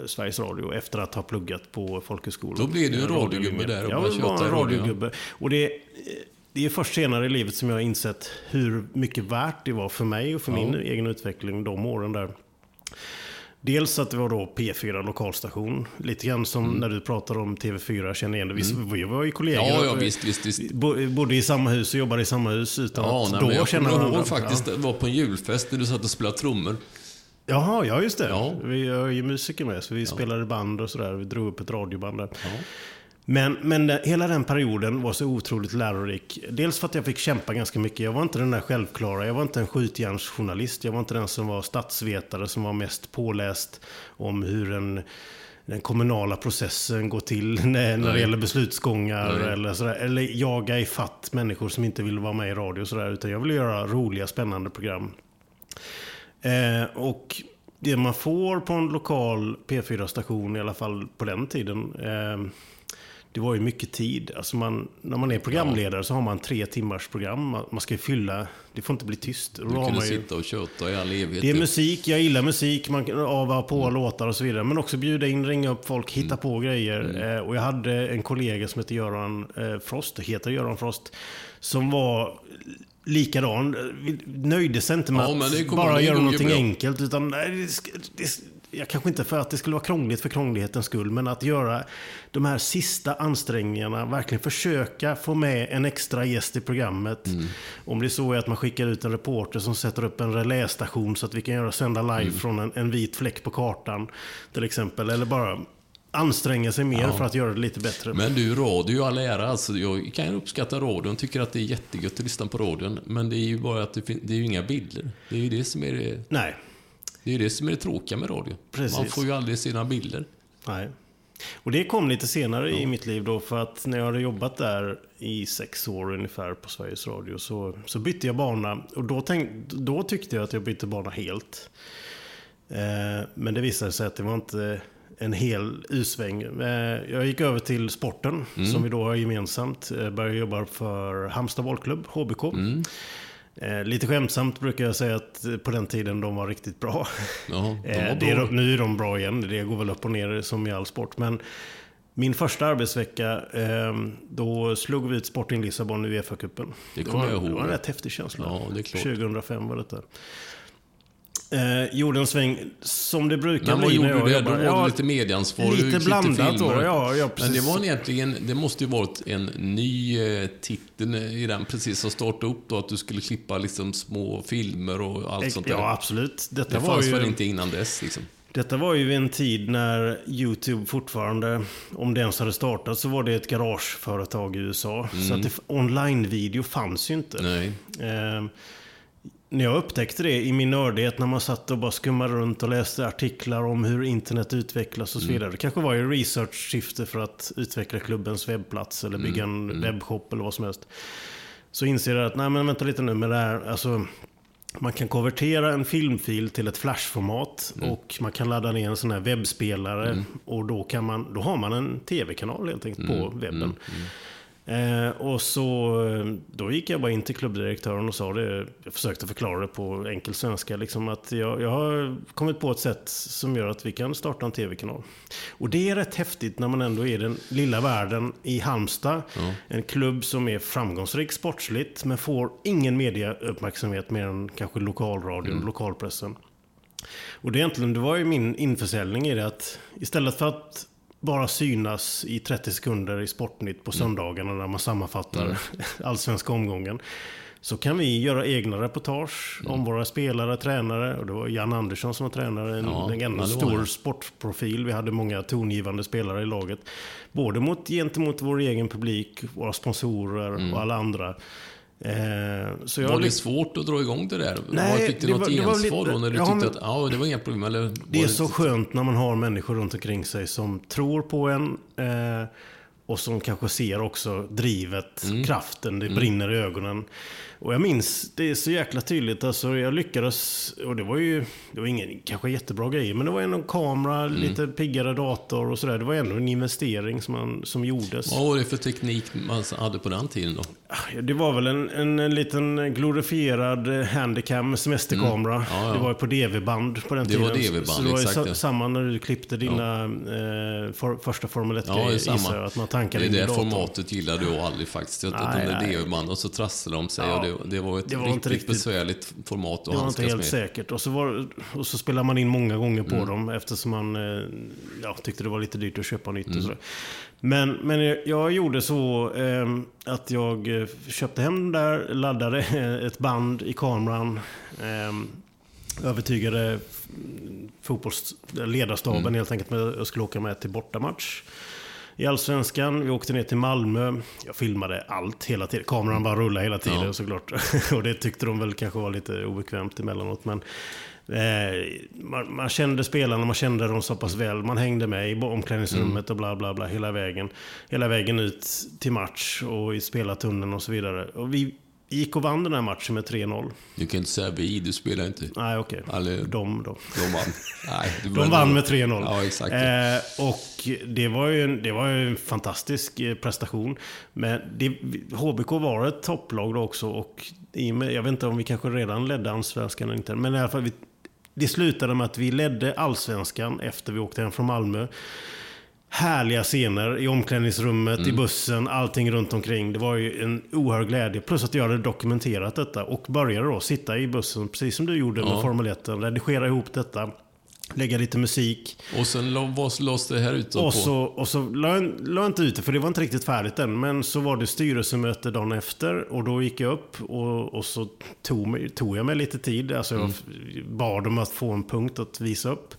eh, Sveriges Radio efter att ha pluggat på folkhögskolan. Då blev du en Eh, radiogubbe där och Jag var en radio, ja. radiogubbe. Och det, eh, det är först senare i livet som jag har insett hur mycket värt det var för mig och för min egen utveckling de åren där. Dels att det var då P4 lokalstation. Lite grann som när du pratar om TV4, jag känner igen det. Visst, vi var ju kollegor. Mm. Ja, ja, visst, visst, visst. Bo- Bodde i samma hus och jobbade i samma hus utan Ja, att nej, då jag känna varandra. ihåg faktiskt, det var på en julfest där du satt och spelade trummor. Ja. Jaha, ja just det. Ja. Vi är ju musiker med, så vi spelade band och sådär. Vi drog upp ett radioband där. Men, men hela den perioden var så otroligt lärorik. Dels för att jag fick kämpa ganska mycket. Jag var inte den där självklara. Jag var inte en skjutjärnsjournalist. Jag var inte den som var statsvetare som var mest påläst om hur en, den kommunala processen går till när, när det gäller beslutsgångar. Nej. Eller, sådär. eller jaga i fatt människor som inte vill vara med i radio. och Sådär, utan jag ville göra roliga, spännande program. Eh, och det man får på en lokal P4-station, i alla fall på den tiden, eh, det var ju mycket tid. Alltså man, när man är programledare så har man tre timmars program. Man, ska ju fylla, det får inte bli tyst. Du kunde ju, sitta och köta i all evighet. det är ju. musik, jag gillar musik, man kan ava på låtar och så vidare. Men också bjuda in, ringa upp folk, hitta på grejer. Eh, och jag hade en kollega som heter Göran eh, Frost, heter Göran Frost, som var likadan. Nöjde sig inte med Ja, att bara göra någonting enkelt. Utan, nej, det, det, jag kanske inte för att det skulle vara krångligt för krånglighetens skull, men att göra de här sista ansträngningarna, verkligen försöka få med en extra gäst i programmet. Mm. Om det så är att man skickar ut en reporter som sätter upp en relästation så att vi kan göra sända live Mm. från en, en vit fläck på kartan, till exempel. Eller bara anstränga sig mer för att göra det lite bättre. Men du, radio all ära. Alltså, jag kan uppskatta radion, tycker att det är jättegött att lyssna på radion. Men det är ju bara att det, det är ju inga bilder. Det är ju det som är det, Nej, det, är ju det, som är det tråkiga med radio. Precis. Man får ju aldrig några bilder. nej. Och det kom lite senare i mitt liv då, för att när jag hade jobbat där i sex år ungefär på Sveriges Radio så, så bytte jag bana. Och då, tänk, då tyckte jag att jag bytte bana helt. Eh, men det visade sig att det var inte en hel U-sväng. Eh, jag gick över till sporten, som vi då har gemensamt. Eh, började jobba för Halmstad bollklubb, HBK. Eh, lite skämtsamt brukar jag säga att eh, på den tiden de var riktigt bra. Ja, de Eh, var är, bra. de- nu är de bra igen, det går väl upp och ner som i all sport. Men min första arbetsvecka, eh, då slog vi ut Sporting Lissabon i Uefa-cupen. Det kommer jag ihåg. Det var en rätt häftig känsla. Ja, det är klart. 2005 var detta. Eh, gjorde en sväng som det brukar Men vad bli gjorde du? Då var Ja, det lite medieansvar. du lite blandat då, ja, ja, Men det precis. var egentligen, det måste ju varit en ny eh, titel i den precis som startade upp då, att du skulle klippa liksom små filmer och allt sånt där. Ja, absolut. Detta det fanns ju... väl inte innan dess liksom? Detta var ju en tid när YouTube fortfarande, om det ens hade startat, så var det ett garageföretag i USA. Så att online-video fanns ju inte. Nej. Eh, när jag upptäckte det i min nördighet, när man satt och bara skummade runt och läste artiklar om hur internet utvecklas och så vidare. Det kanske var i research-syfte för att utveckla klubbens webbplats eller bygga en webbshop eller vad som helst. Så inser jag att, nej men vänta lite nu med det här, alltså man kan konvertera en filmfil till ett flashformat och man kan ladda ner en sån här webbspelare och då, kan man, då har man en tv-kanal helt enkelt på webben. Eh, och så eh, då gick jag bara in till klubbdirektören och sa det. Jag försökte förklara det på enkel svenska. Liksom att jag, jag har kommit på ett sätt som gör att vi kan starta en tv-kanal. Och det är rätt häftigt när man ändå är den lilla världen i Halmstad. En klubb som är framgångsrik sportsligt men får ingen mediauppmärksamhet mer än kanske lokalradion, Mm. lokalpressen. Och det, egentligen, det var ju min införsäljning i det att istället för att bara synas i 30 sekunder i Sportnytt på söndagarna när man sammanfattar allsvenska omgången. Så kan vi göra egna reportage om våra spelare, tränare. Och det var Jan Andersson som var tränare, en, Ja, en var stor det. sportprofil. Vi hade många tongivande spelare i laget. Både mot, gentemot vår egen publik, våra sponsorer och alla andra. Eh, så jag Var det svårt att dra igång det där? Nej, fick du det något var- det var gensvar lite- då när du tyckte att ja, det var inga problem? Eller Det är så skönt när man har människor runt omkring sig som tror på en. Eh, och som kanske ser också drivet, Mm. kraften, det brinner i ögonen. Och jag minns, det är så jäkla tydligt. Alltså jag lyckades, och det var ju, det var ingen kanske jättebra grej, men det var ändå en kamera, Mm. lite piggare dator och sådär. Det var ändå en investering som, man, som gjordes. Vad var det för teknik man hade på den tiden då? Det var väl en, en, en liten glorifierad handicam semesterkamera. Mm. Ja, ja. Det var ju på DV-band på den Det tiden. var DV-band, så det var exakt, ja. samma när du klippte dina eh, för, första Formel 1 Ja, det är gissar jag, att man tankade Det där datorn. formatet gillade jag aldrig faktiskt. Jag Nej, de där nej. DV-band och så trasslade de sig och det, det var ett det var riktigt, riktigt- besvärligt format att Det var inte handskas helt med. säkert. Och så, var, och så spelade man in många gånger Mm. på dem eftersom man eh, ja, tyckte det var lite dyrt att köpa nytt. Mm. Och. Men, men jag- gjorde så eh, att jag eh, köpte hem den där, laddade ett band i kameran. Eh, övertygade fotbolls, ledarstaben Mm. helt enkelt med att jag skulle åka med till bortamatch. I Allsvenskan, vi åkte ner till Malmö. Jag filmade allt hela tiden. Kameran bara rullade hela tiden Ja. såklart. Och det tyckte de väl kanske var lite obekvämt emellanåt. Men eh, man, man kände spelarna, man kände dem så pass väl. Man hängde med i omklädningsrummet och bla bla bla hela vägen. Hela vägen ut till match och i spelartunneln och så vidare. Och vi gick och vann den här matchen med 3-0. Du kan inte säga vi, du spelar inte. Nej, okej. Eller- De då. De vann. Nej, De vann med 3-0. Ja, exakt. Eh, och det var, ju en, det var ju en fantastisk eh, prestation. Men det, HBK var ett topplag då också. Och med, jag vet inte om vi kanske redan ledde allsvenskan eller inte. Men i alla fall, vi, det slutade med att vi ledde allsvenskan efter vi åkte hem från Malmö. Härliga scener i omklädningsrummet, Mm. i bussen, allting runt omkring. Det var ju en oerhörd glädje. Plus att jag hade dokumenterat detta och började då sitta i bussen, precis som du gjorde med Ja. Formel 1. Redigera ihop detta, lägga lite musik. Och sen lades det här ut Och på? så, och så la jag, la jag inte ut det, för det var inte riktigt färdigt än. Men så var det styrelsemöte dagen efter och då gick jag upp och, och så tog, mig, tog jag mig lite tid. Alltså jag Mm. bad dem att få en punkt att visa upp.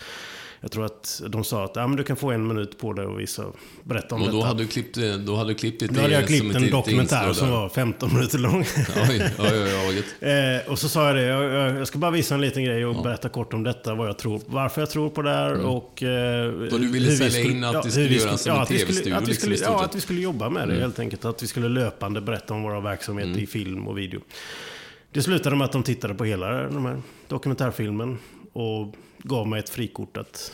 Jag tror att de sa att ja, men du kan få en minut på dig att visa, berätta om och detta. då hade du klippt, det- då hade du klippt lite Då hade jag klippt en dokumentär som var 15 minuter lång. Oj, oj, oj, oj. Eh, och så sa jag det, jag, jag ska bara visa en liten grej och berätta kort om detta, vad jag tror, varför jag tror på det här och... Eh, Mm. Vad du ville hur vi sälja in att det skulle vi göras som en vi skulle- TV-studio, att vi liksom, skulle- Ja, att vi skulle jobba med Mm. det helt enkelt. Att vi skulle löpande berätta om våra verksamheter i film och video. Det slutade med att de tittade på hela den här dokumentärfilmen och gav mig ett frikort att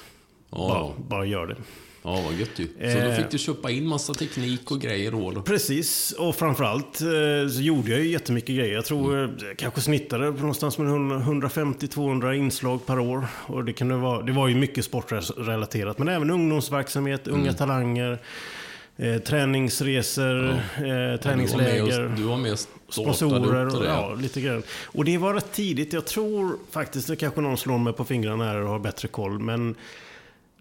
bara, Ja, bara göra det. ja, vad gött ju. Så då Eh. fick du köpa in massa teknik och grejer då? då. Precis, och framförallt eh, så gjorde jag ju jättemycket grejer. Jag tror Mm. eh, jag kanske snittade på någonstans med 150-200 inslag per år. Och det, kunde vara, det var ju mycket sportrelaterat, men även ungdomsverksamhet, Mm. unga talanger, eh, träningsresor, eh, var med träningsläger. och, du var med och startade Sponsorer och ja, lite grann. Och det var rätt tidigt. Jag tror faktiskt, det kanske någon slår mig på fingrarna här och har bättre koll, men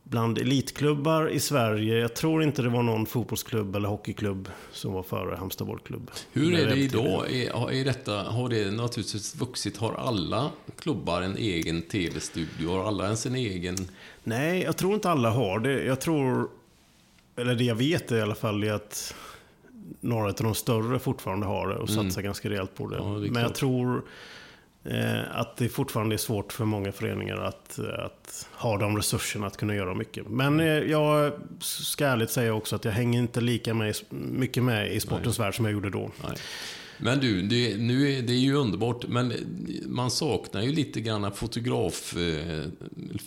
bland elitklubbar i Sverige, jag tror inte det var någon fotbollsklubb eller hockeyklubb som var före Halmstad bollklubb. Hur är det idag? Är, är detta, har det naturligtvis vuxit? Har alla klubbar en egen TV-studio? Har alla ens en egen? Nej, jag tror inte alla har det. Jag tror, eller det jag vet i alla fall, är att några av de större fortfarande har det och satsar ganska rejält på det. Mm. Ja, det är Men jag tror eh, att det fortfarande är svårt för många föreningar att, att ha de resurserna att kunna göra mycket. Men eh, jag ska ärligt säga också att jag hänger inte lika med, mycket med i sportens värld som jag gjorde då. Nej. Men du, det, nu är, det är ju underbart, men man saknar ju lite grann fotograf, eh,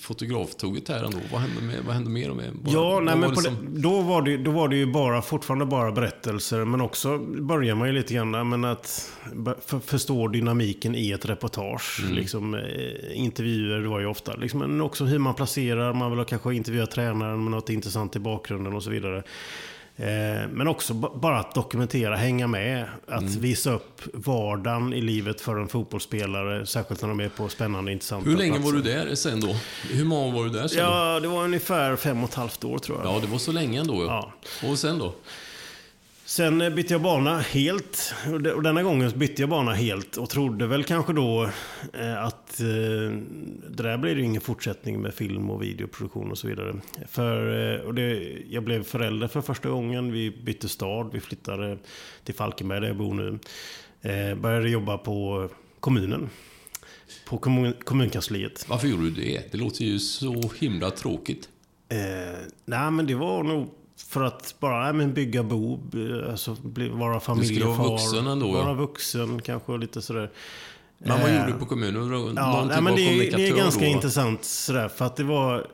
fotograftåget här ändå. Vad hände, med, vad hände mer mer? Vad- Ja, nej, var men på som- det, då, var det, då var det ju bara, fortfarande bara berättelser, men också börjar man ju lite grann men att för, förstå dynamiken i ett reportage. Mm. Liksom, eh, intervjuer, var ju ofta. Liksom, men också hur man placerar, man vill kanske intervjua tränaren med något intressant i bakgrunden och så vidare. Eh, men också bara att dokumentera, hänga med. Att Mm. visa upp vardagen i livet för en fotbollsspelare, särskilt när de är på spännande, intressanta Hur länge var platser. du där sen då? Hur många var du där sen? Ja, det var ungefär fem och ett halvt år tror jag. Ja, det var så länge ändå. Ja. Och sen då? Sen eh, bytte jag bana helt. Och de- Och denna gången bytte jag bana helt och trodde väl kanske då eh, att eh, det där blir det ingen fortsättning med film och videoproduktion och så vidare. För, och det, jag blev förälder för första gången. Vi bytte stad. Vi flyttade till Falkenberg där jag bor nu. Började jobba på kommunen. På kommun, kommunkansliet. Varför gjorde du det? Det låter ju så himla tråkigt. Eh, nej, men det var nog för att bara nej, men bygga bo, eh, alltså bli, vara familjefar. vara vuxen ändå, ja. Vara vuxen kanske lite sådär. Men vad Eh, gjorde du på kommunen? Någon Ja, typ men det, är- det är ganska då? intressant sådär, för att det var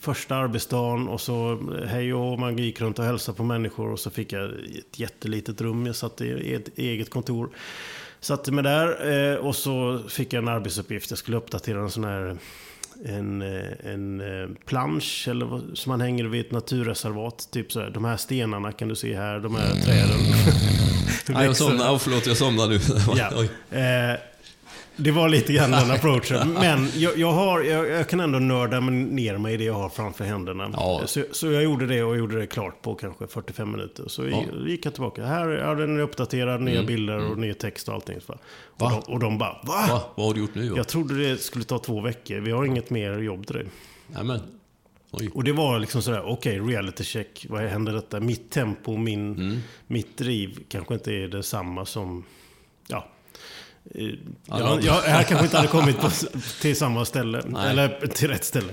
första arbetsdagen och så hej och man gick runt och hälsade på människor och så fick jag ett jättelitet rum. Jag satt i ett eget kontor. Satte mig där eh, och så fick jag en arbetsuppgift. Jag skulle uppdatera en sån här en, eh, en eh, plansch eller som man hänger vid ett naturreservat. Typ så här, de här stenarna kan du se här, de här träden. Nej, jag växer- somnade. Oh, förlåt, jag somnade nu. Ja. Eh, det var lite grann den approachen. Men jag, jag, har, jag, jag kan ändå nörda mig ner mig i det jag har framför händerna. Ja. Så, så jag gjorde det och gjorde det klart på kanske 45 minuter. Så Ja. gick jag tillbaka. Här är den uppdaterad, nya bilder och ny text och allting. Så. Och, Va? de, och de bara, va? Va? Vad har du gjort nu då? Jag trodde det skulle ta två veckor. Vi har inget mer jobb till dig. Nämen. Oj. Och det var liksom sådär, okej, reality check. Vad händer detta? Mitt tempo, min, Mm. mitt driv kanske inte är detsamma som... Ja. Jag, jag, jag kanske inte hade kommit på, till samma ställe. Nej. Eller till rätt ställe.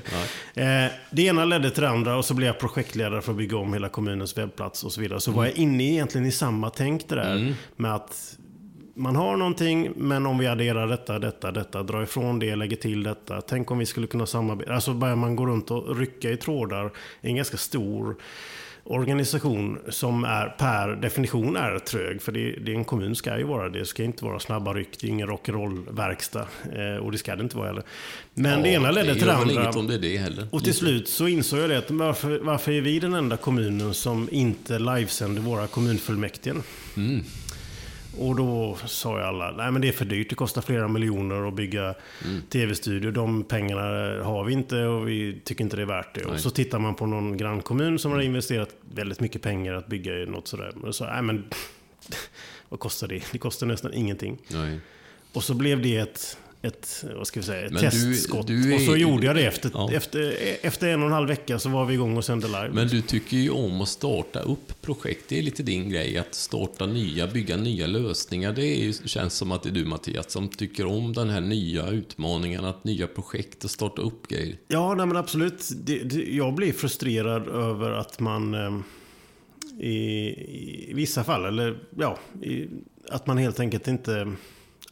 Eh, det ena ledde till det andra och så blev jag projektledare för att bygga om hela kommunens webbplats och så vidare. Så var jag inne egentligen i samma tänk det där. Med att man har någonting, men om vi adderar detta, detta, detta, drar ifrån det, lägger till detta. Tänk om vi skulle kunna samarbeta. Alltså börjar man gå runt och rycka i trådar en ganska stor organisation som är per definition är trög. För det, det är en kommun ska ju vara det. Det ska inte vara snabba ryck. Det är ingen rock'n'roll-verkstad. Eh, och det ska det inte vara heller. Men det ena ledde till det gör väl andra. inget om det det heller. Och till slut så insåg jag det att varför, varför är vi den enda kommunen som inte livesänder våra kommunfullmäktige? Mm. Och då sa ju alla, nej men det är för dyrt, det kostar flera miljoner att bygga Mm. tv-studio. De pengarna har vi inte och vi tycker inte det är värt det. Och så tittar man på någon grannkommun som har investerat väldigt mycket pengar att bygga något sådär. Men så, nej men vad kostar det? Det kostar nästan ingenting. Nej. Och så blev det ett, ett vad ska vi säga, ett Men du- testskott. du är- och så gjorde jag det efter, Ja. efter, efter en och en halv vecka så var vi igång och sände live. Men du tycker ju om att starta upp projekt. Det är lite din grej, att starta nya, bygga nya lösningar. Det är ju, känns som att det är du Mattias som tycker om den här nya utmaningen, att nya projekt och starta upp grejer. Ja, nej, men absolut. Det, det, jag blir frustrerad över att man eh, i, i vissa fall, eller ja, i, att man helt enkelt inte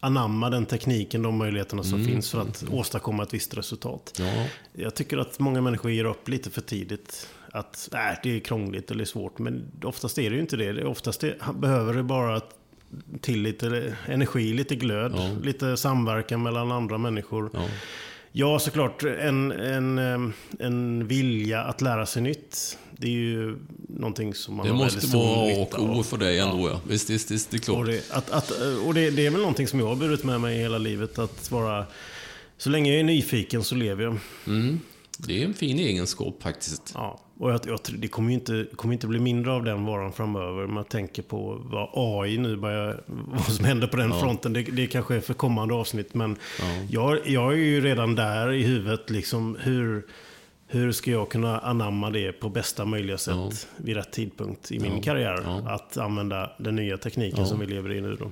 anammar den tekniken, de möjligheterna som finns för att åstadkomma ett visst resultat. Ja, Jag tycker att många människor ger upp lite för tidigt. Att äh, det är krångligt eller svårt. Men oftast är det ju inte det. oftast det, behöver det bara till lite energi, lite glöd, Ja. lite samverkan mellan andra människor. ja. Ja, såklart. En, en, em, en vilja att lära sig nytt. Det är ju någonting som man Det har måste väldigt stor vara A nytta och av. O för dig ändå, ja. Visst, visst, visst, det är Och, klart. det, att, att, och det, det är väl någonting som jag har burit med mig hela livet. Att vara... Så länge jag är nyfiken så lever jag. Mm. Det är en fin egenskap faktiskt. Ja, och jag, jag, det kommer ju inte, kommer inte bli mindre av den varan framöver. Man tänker på vad AI nu börjar, vad som händer på den fronten. Det, det kanske är för kommande avsnitt. Men jag, jag är ju redan där i huvudet. Liksom, hur, hur ska jag kunna anamma det på bästa möjliga sätt Ja. vid rätt tidpunkt i min Ja, karriär? ja. Att använda den nya tekniken som vi lever i nu. Då.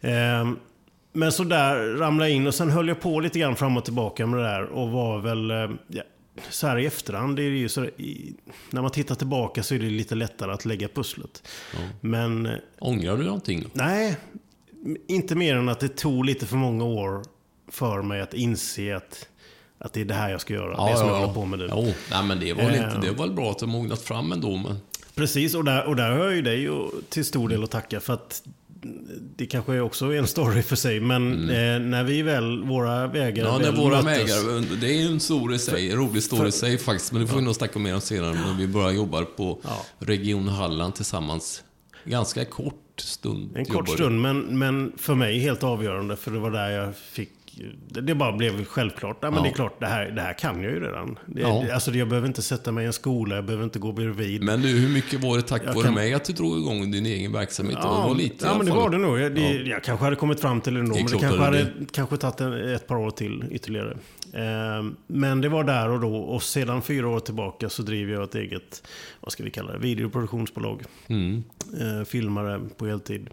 Ehm, men så där ramlade jag in och sen höll jag på lite grann fram och tillbaka med det där och var väl... eh, så här i efterhand, det är ju så, i, när man tittar tillbaka så är det lite lättare att lägga pusslet. Men eh, Ångrar du någonting? nej, inte mer än att det tog lite för många år för mig att inse att, att det är det här jag ska göra. det som jag håller på med nu. Jo, nej, men det var, Eh. det var väl bra att du mognat fram ändå. Men... Precis, och där, och där har jag ju dig till stor del att tacka för att det kanske är också en story för sig, men eh, när vi väl, våra vägar Mm. Ja, när våra möttes- vägar, det är en story i sig, en rolig story i sig faktiskt, men det får vi nog snacka mer om senare när vi börjar jobba på Ja. Region Halland tillsammans. Ganska kort stund. En kort stund, men, men för mig helt avgörande, för det var där jag fick... Det bara blev självklart. Ja, men Ja. det är klart, det här, det här kan jag ju redan. Det, Ja. Alltså, jag behöver inte sätta mig i en skola, jag behöver inte gå bredvid. Men du, hur mycket var det tack Jag vare kan- mig att du drog igång din egen verksamhet? det var lite ja men det var det nog. Jag, det, jag kanske hade kommit fram till det ändå, men det kanske att det hade kanske tagit en, ett par år till ytterligare. Ehm, men det var där och då, och sedan fyra år tillbaka så driver jag ett eget, vad ska vi kalla det, videoproduktionsbolag. Mm. Ehm, filmare på heltid.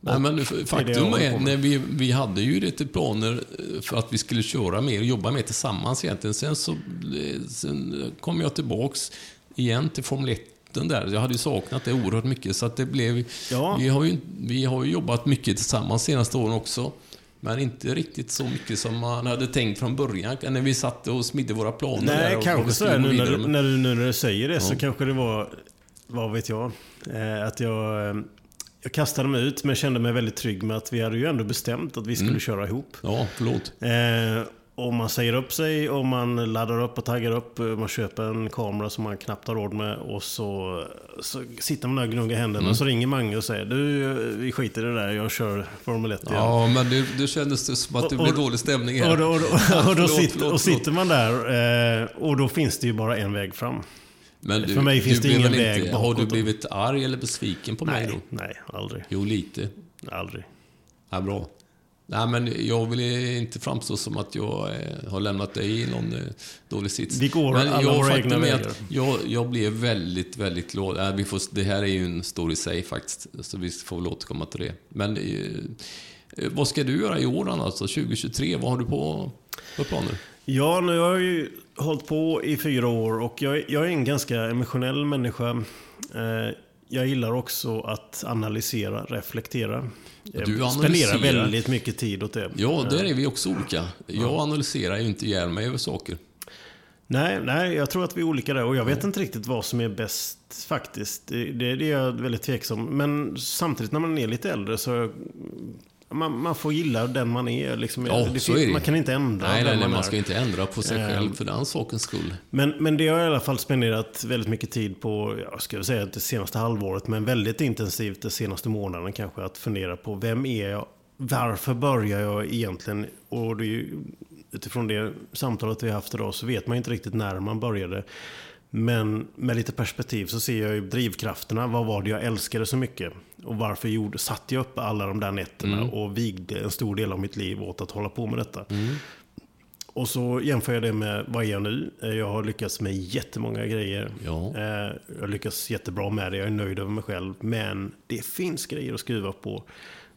Nej, men faktum är, när vi, vi hade ju lite planer eh, för att vi skulle köra mer och jobba mer tillsammans egentligen. Sen så eh, sen kom jag tillbaks igen till Formel 1 där. Jag hade ju saknat det oerhört mycket så att det blev... Ja. Vi, har ju, vi har ju jobbat mycket tillsammans senaste åren också. Men inte riktigt så mycket som man hade tänkt från början när vi satte och smidde våra planer. där Nej, vad kanske gå nu när, du- när, du, när du säger det så Ja. kanske det var, vad vet jag, eh, att jag, jag kastade mig ut men kände mig väldigt trygg med att vi hade ju ändå bestämt att vi skulle Mm. köra ihop. Ja, förlåt. Eh, och man säger upp sig och man laddar upp och taggar upp. eh, Man köper en kamera som man knappt har råd med och så, så sitter man där och gnuggar händerna. Mm. Och så ringer Mange och säger du, eh, vi skiter i det där, jag kör Formel 1 igen. Ja, men det, det kändes det som att det Och- blev dålig stämning här. Och då, och då, och då, Förlåt, sitter, och sitter man där eh, och då finns det ju bara en väg fram. Men du, För mig finns du det ingen väg inte, Har du bakåt. blivit arg eller besviken på mig Nej, då? nej, aldrig. Jo, lite. Aldrig. Ja, bra. Nej, men jag vill inte framstå som att jag eh, har lämnat dig i någon eh, dålig sits. Vi går men alla jag, våra egna vägar. jag, jag blev väldigt, väldigt glad. Äh, vi får, det här är ju en story i sig faktiskt, så vi får väl återkomma till det. Men eh, eh, vad ska du göra i år då, alltså 2023? Vad har du på för planer? Ja, nu har jag ju hållit på i fyra år och jag, jag är en ganska emotionell människa. Eh, jag gillar också att analysera, reflektera. Jag Du spenderar väldigt mycket tid åt det. Ja, där är vi också olika. Jag analyserar ju inte ihjäl mig över saker. Nej, nej, jag tror att vi är olika där. Och jag vet inte riktigt vad som är bäst faktiskt. Det, det, det är jag väldigt tveksam. Men samtidigt när man är lite äldre så... Man, man får gilla den man är. Liksom. Ja, det, så är det. Man kan inte ändra Nej, den nej, nej, man man ska inte ändra på sig Eh, själv för den sakens skull. Men, men det har jag i alla fall spenderat väldigt mycket tid på, jag skulle säga det senaste halvåret, men väldigt intensivt de senaste månaden kanske, att fundera på vem är jag? Varför börjar jag egentligen? Och det är ju, utifrån det samtalet vi har haft idag så vet man inte riktigt när man började. Men med lite perspektiv så ser jag ju drivkrafterna. Vad var det jag älskade så mycket? Och varför gjorde, satte jag upp alla de där nätterna och vigde en stor del av mitt liv åt att hålla på med detta? Och så jämför jag det med vad är jag nu? Eh, Jag har lyckats med jättemånga grejer. Ja. Eh, Jag har lyckats jättebra med det. Jag är nöjd över mig själv. Men det finns grejer att skruva på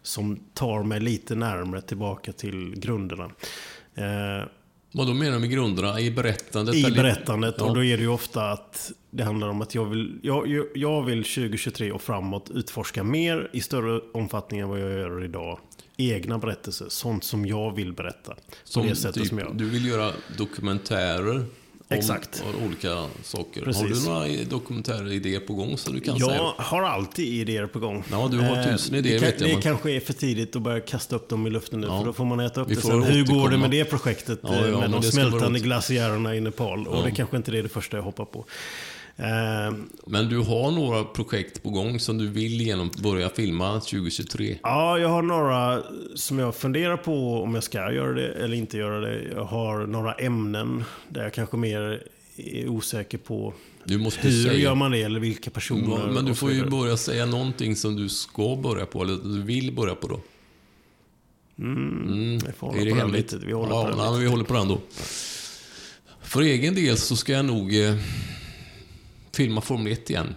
som tar mig lite närmare tillbaka till grunderna. Vad då menar du med grunderna? I berättandet? I berättandet. Ja. Och då är det ju ofta att det handlar om att jag vill, jag, jag- vill 2023 och framåt utforska mer i större omfattning än vad jag gör idag. Egna berättelser, sånt som jag vill berätta. Som typ, som jag... Du vill göra dokumentärer Exakt. om olika saker. Har Precis. du några dokumentäridéer på gång som du kan säga? Jag har alltid idéer på gång. Ja, du har Eh, tusen idéer, det, kan, jag, det men- kanske är för tidigt att börja kasta upp dem i luften nu, Ja. för då får man äta upp det sen. Hur går det med det projektet Ja, eh, ja, med men de smältande glaciärerna i Nepal? Och det kanske inte är det första jag hoppar på. Eh, Men du har några projekt på gång som du vill genom, börja filma 2023? Ja, jag har några som jag funderar på om jag ska göra det eller inte göra det. Jag har några ämnen där jag kanske mer är osäker på Du måste hur säga... gör man det eller vilka personer. Men du får ju börja säga någonting som du ska börja på, eller du vill börja på då. Mm. Får Är det hemligt? Vi håller ja, på den nej, lite. men vi håller på den då. För egen del så ska jag nog eh, filma Formel 1 igen.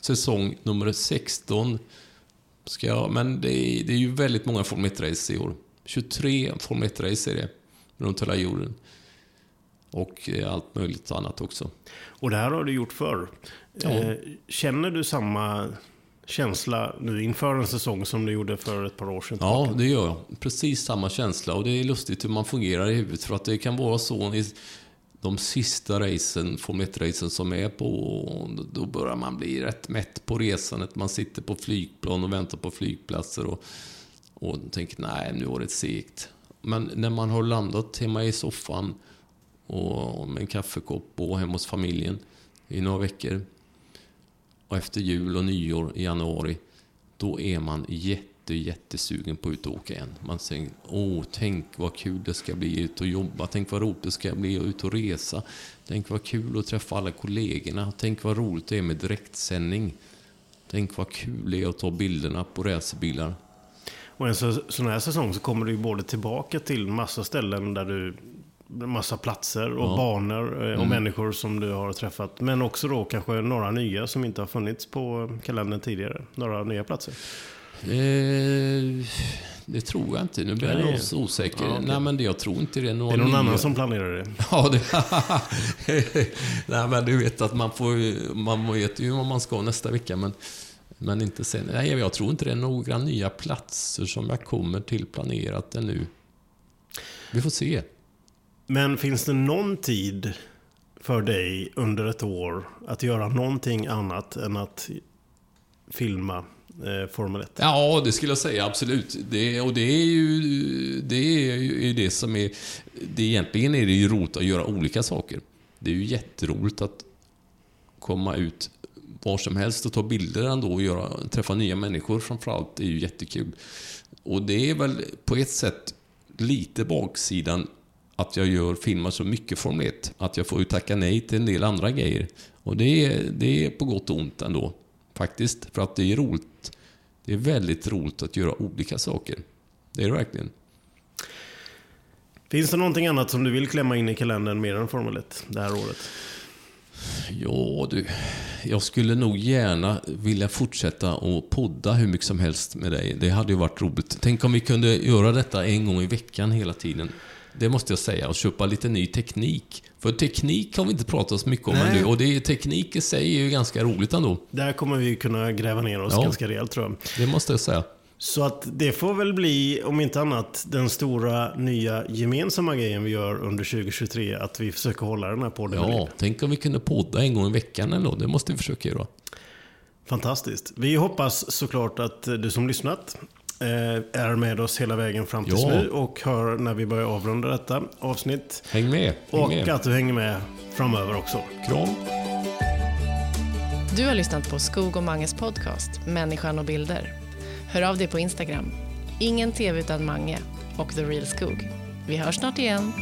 Säsong nummer 16. Ska jag, men det är, det är ju väldigt många Formel 1-race i år. 23 Formel 1-race är det, runt hela jorden. Och eh, allt möjligt annat också. Och det här har du gjort förr. Ja. Eh, Känner du samma känsla nu inför en säsong som du gjorde för ett par år sedan? Ja, det gör jag. Precis samma känsla. Och det är lustigt hur man fungerar i huvudet. För att det kan vara så i de sista racen, Formel 1-racen som är på, då börjar man bli rätt mätt på resandet. Man sitter på flygplan och väntar på flygplatser och, och tänker nej, nu var det segt. Men när man har landat hemma i soffan och med en kaffekopp och hemma hos familjen i några veckor och efter jul och nyår i januari, då är man jätte, jättesugen på att ut och åka igen. Man säger, åh, tänk vad kul det ska bli ut och jobba. Tänk vad roligt det ska bli att ut och resa. Tänk vad kul att träffa alla kollegorna. Tänk vad roligt det är med direktsändning. Tänk vad kul det är att ta bilderna på racerbilar. Och en sån här säsong så kommer du både tillbaka till massa ställen där du massa platser och ja. banor eh, och mm. människor som du har träffat. Men också då kanske några nya som inte har funnits på kalendern tidigare. Några nya platser. Eh, det tror jag inte. Nu blir jag så osäker. Ja, okay. Nej, men det, jag tror inte det. Är någon det är någon annan som planerar det. Ja, det... Nej, men du vet att man får... Man vet ju vad man ska nästa vecka, men... Men inte sen. Nej, jag tror inte det är några nya platser som jag kommer till planerat ännu. Vi får se. Men finns det någon tid för dig under ett år att göra någonting annat än att filma Eh, Formel 1? Ja, det skulle jag säga absolut. Det, och det är ju det, är ju det som är... Det, egentligen är det ju roligt att göra olika saker. Det är ju jätteroligt att komma ut var som helst och ta bilder ändå och göra, träffa nya människor framförallt. Det är ju jättekul. Och det är väl på ett sätt lite baksidan att jag gör filmar så mycket Formel 1. Att jag får ju tacka nej till en del andra grejer. Och det är, det är på gott och ont ändå. Faktiskt. För att det är roligt. Det är väldigt roligt att göra olika saker. Det är det verkligen. Finns det någonting annat som du vill klämma in i kalendern mer än Formel 1 det här året? Ja du, jag skulle nog gärna vilja fortsätta att podda hur mycket som helst med dig. Det hade ju varit roligt. Tänk om vi kunde göra detta en gång i veckan hela tiden. Det måste jag säga. Och köpa lite ny teknik. För teknik har vi inte pratat så mycket om ännu. Och det, teknik i sig är ju ganska roligt ändå. Där kommer vi kunna gräva ner oss ja, ganska rejält tror jag. Det måste jag säga. Så att det får väl bli, om inte annat, den stora nya gemensamma grejen vi gör under 2023. Att vi försöker hålla den här podden Ja, tänk om vi kunde podda en gång i veckan ändå. Det måste vi försöka göra. Fantastiskt. Vi hoppas såklart att du som lyssnat är med oss hela vägen fram till ja. nu och hör när vi börjar avrunda detta avsnitt. Häng med. Häng och med. att du hänger med framöver också. Kram. Du har lyssnat på Skog och Manges podcast Människan och bilder. Hör av dig på Instagram. Ingen TV utan Mange och The Real Skog. Vi hörs snart igen.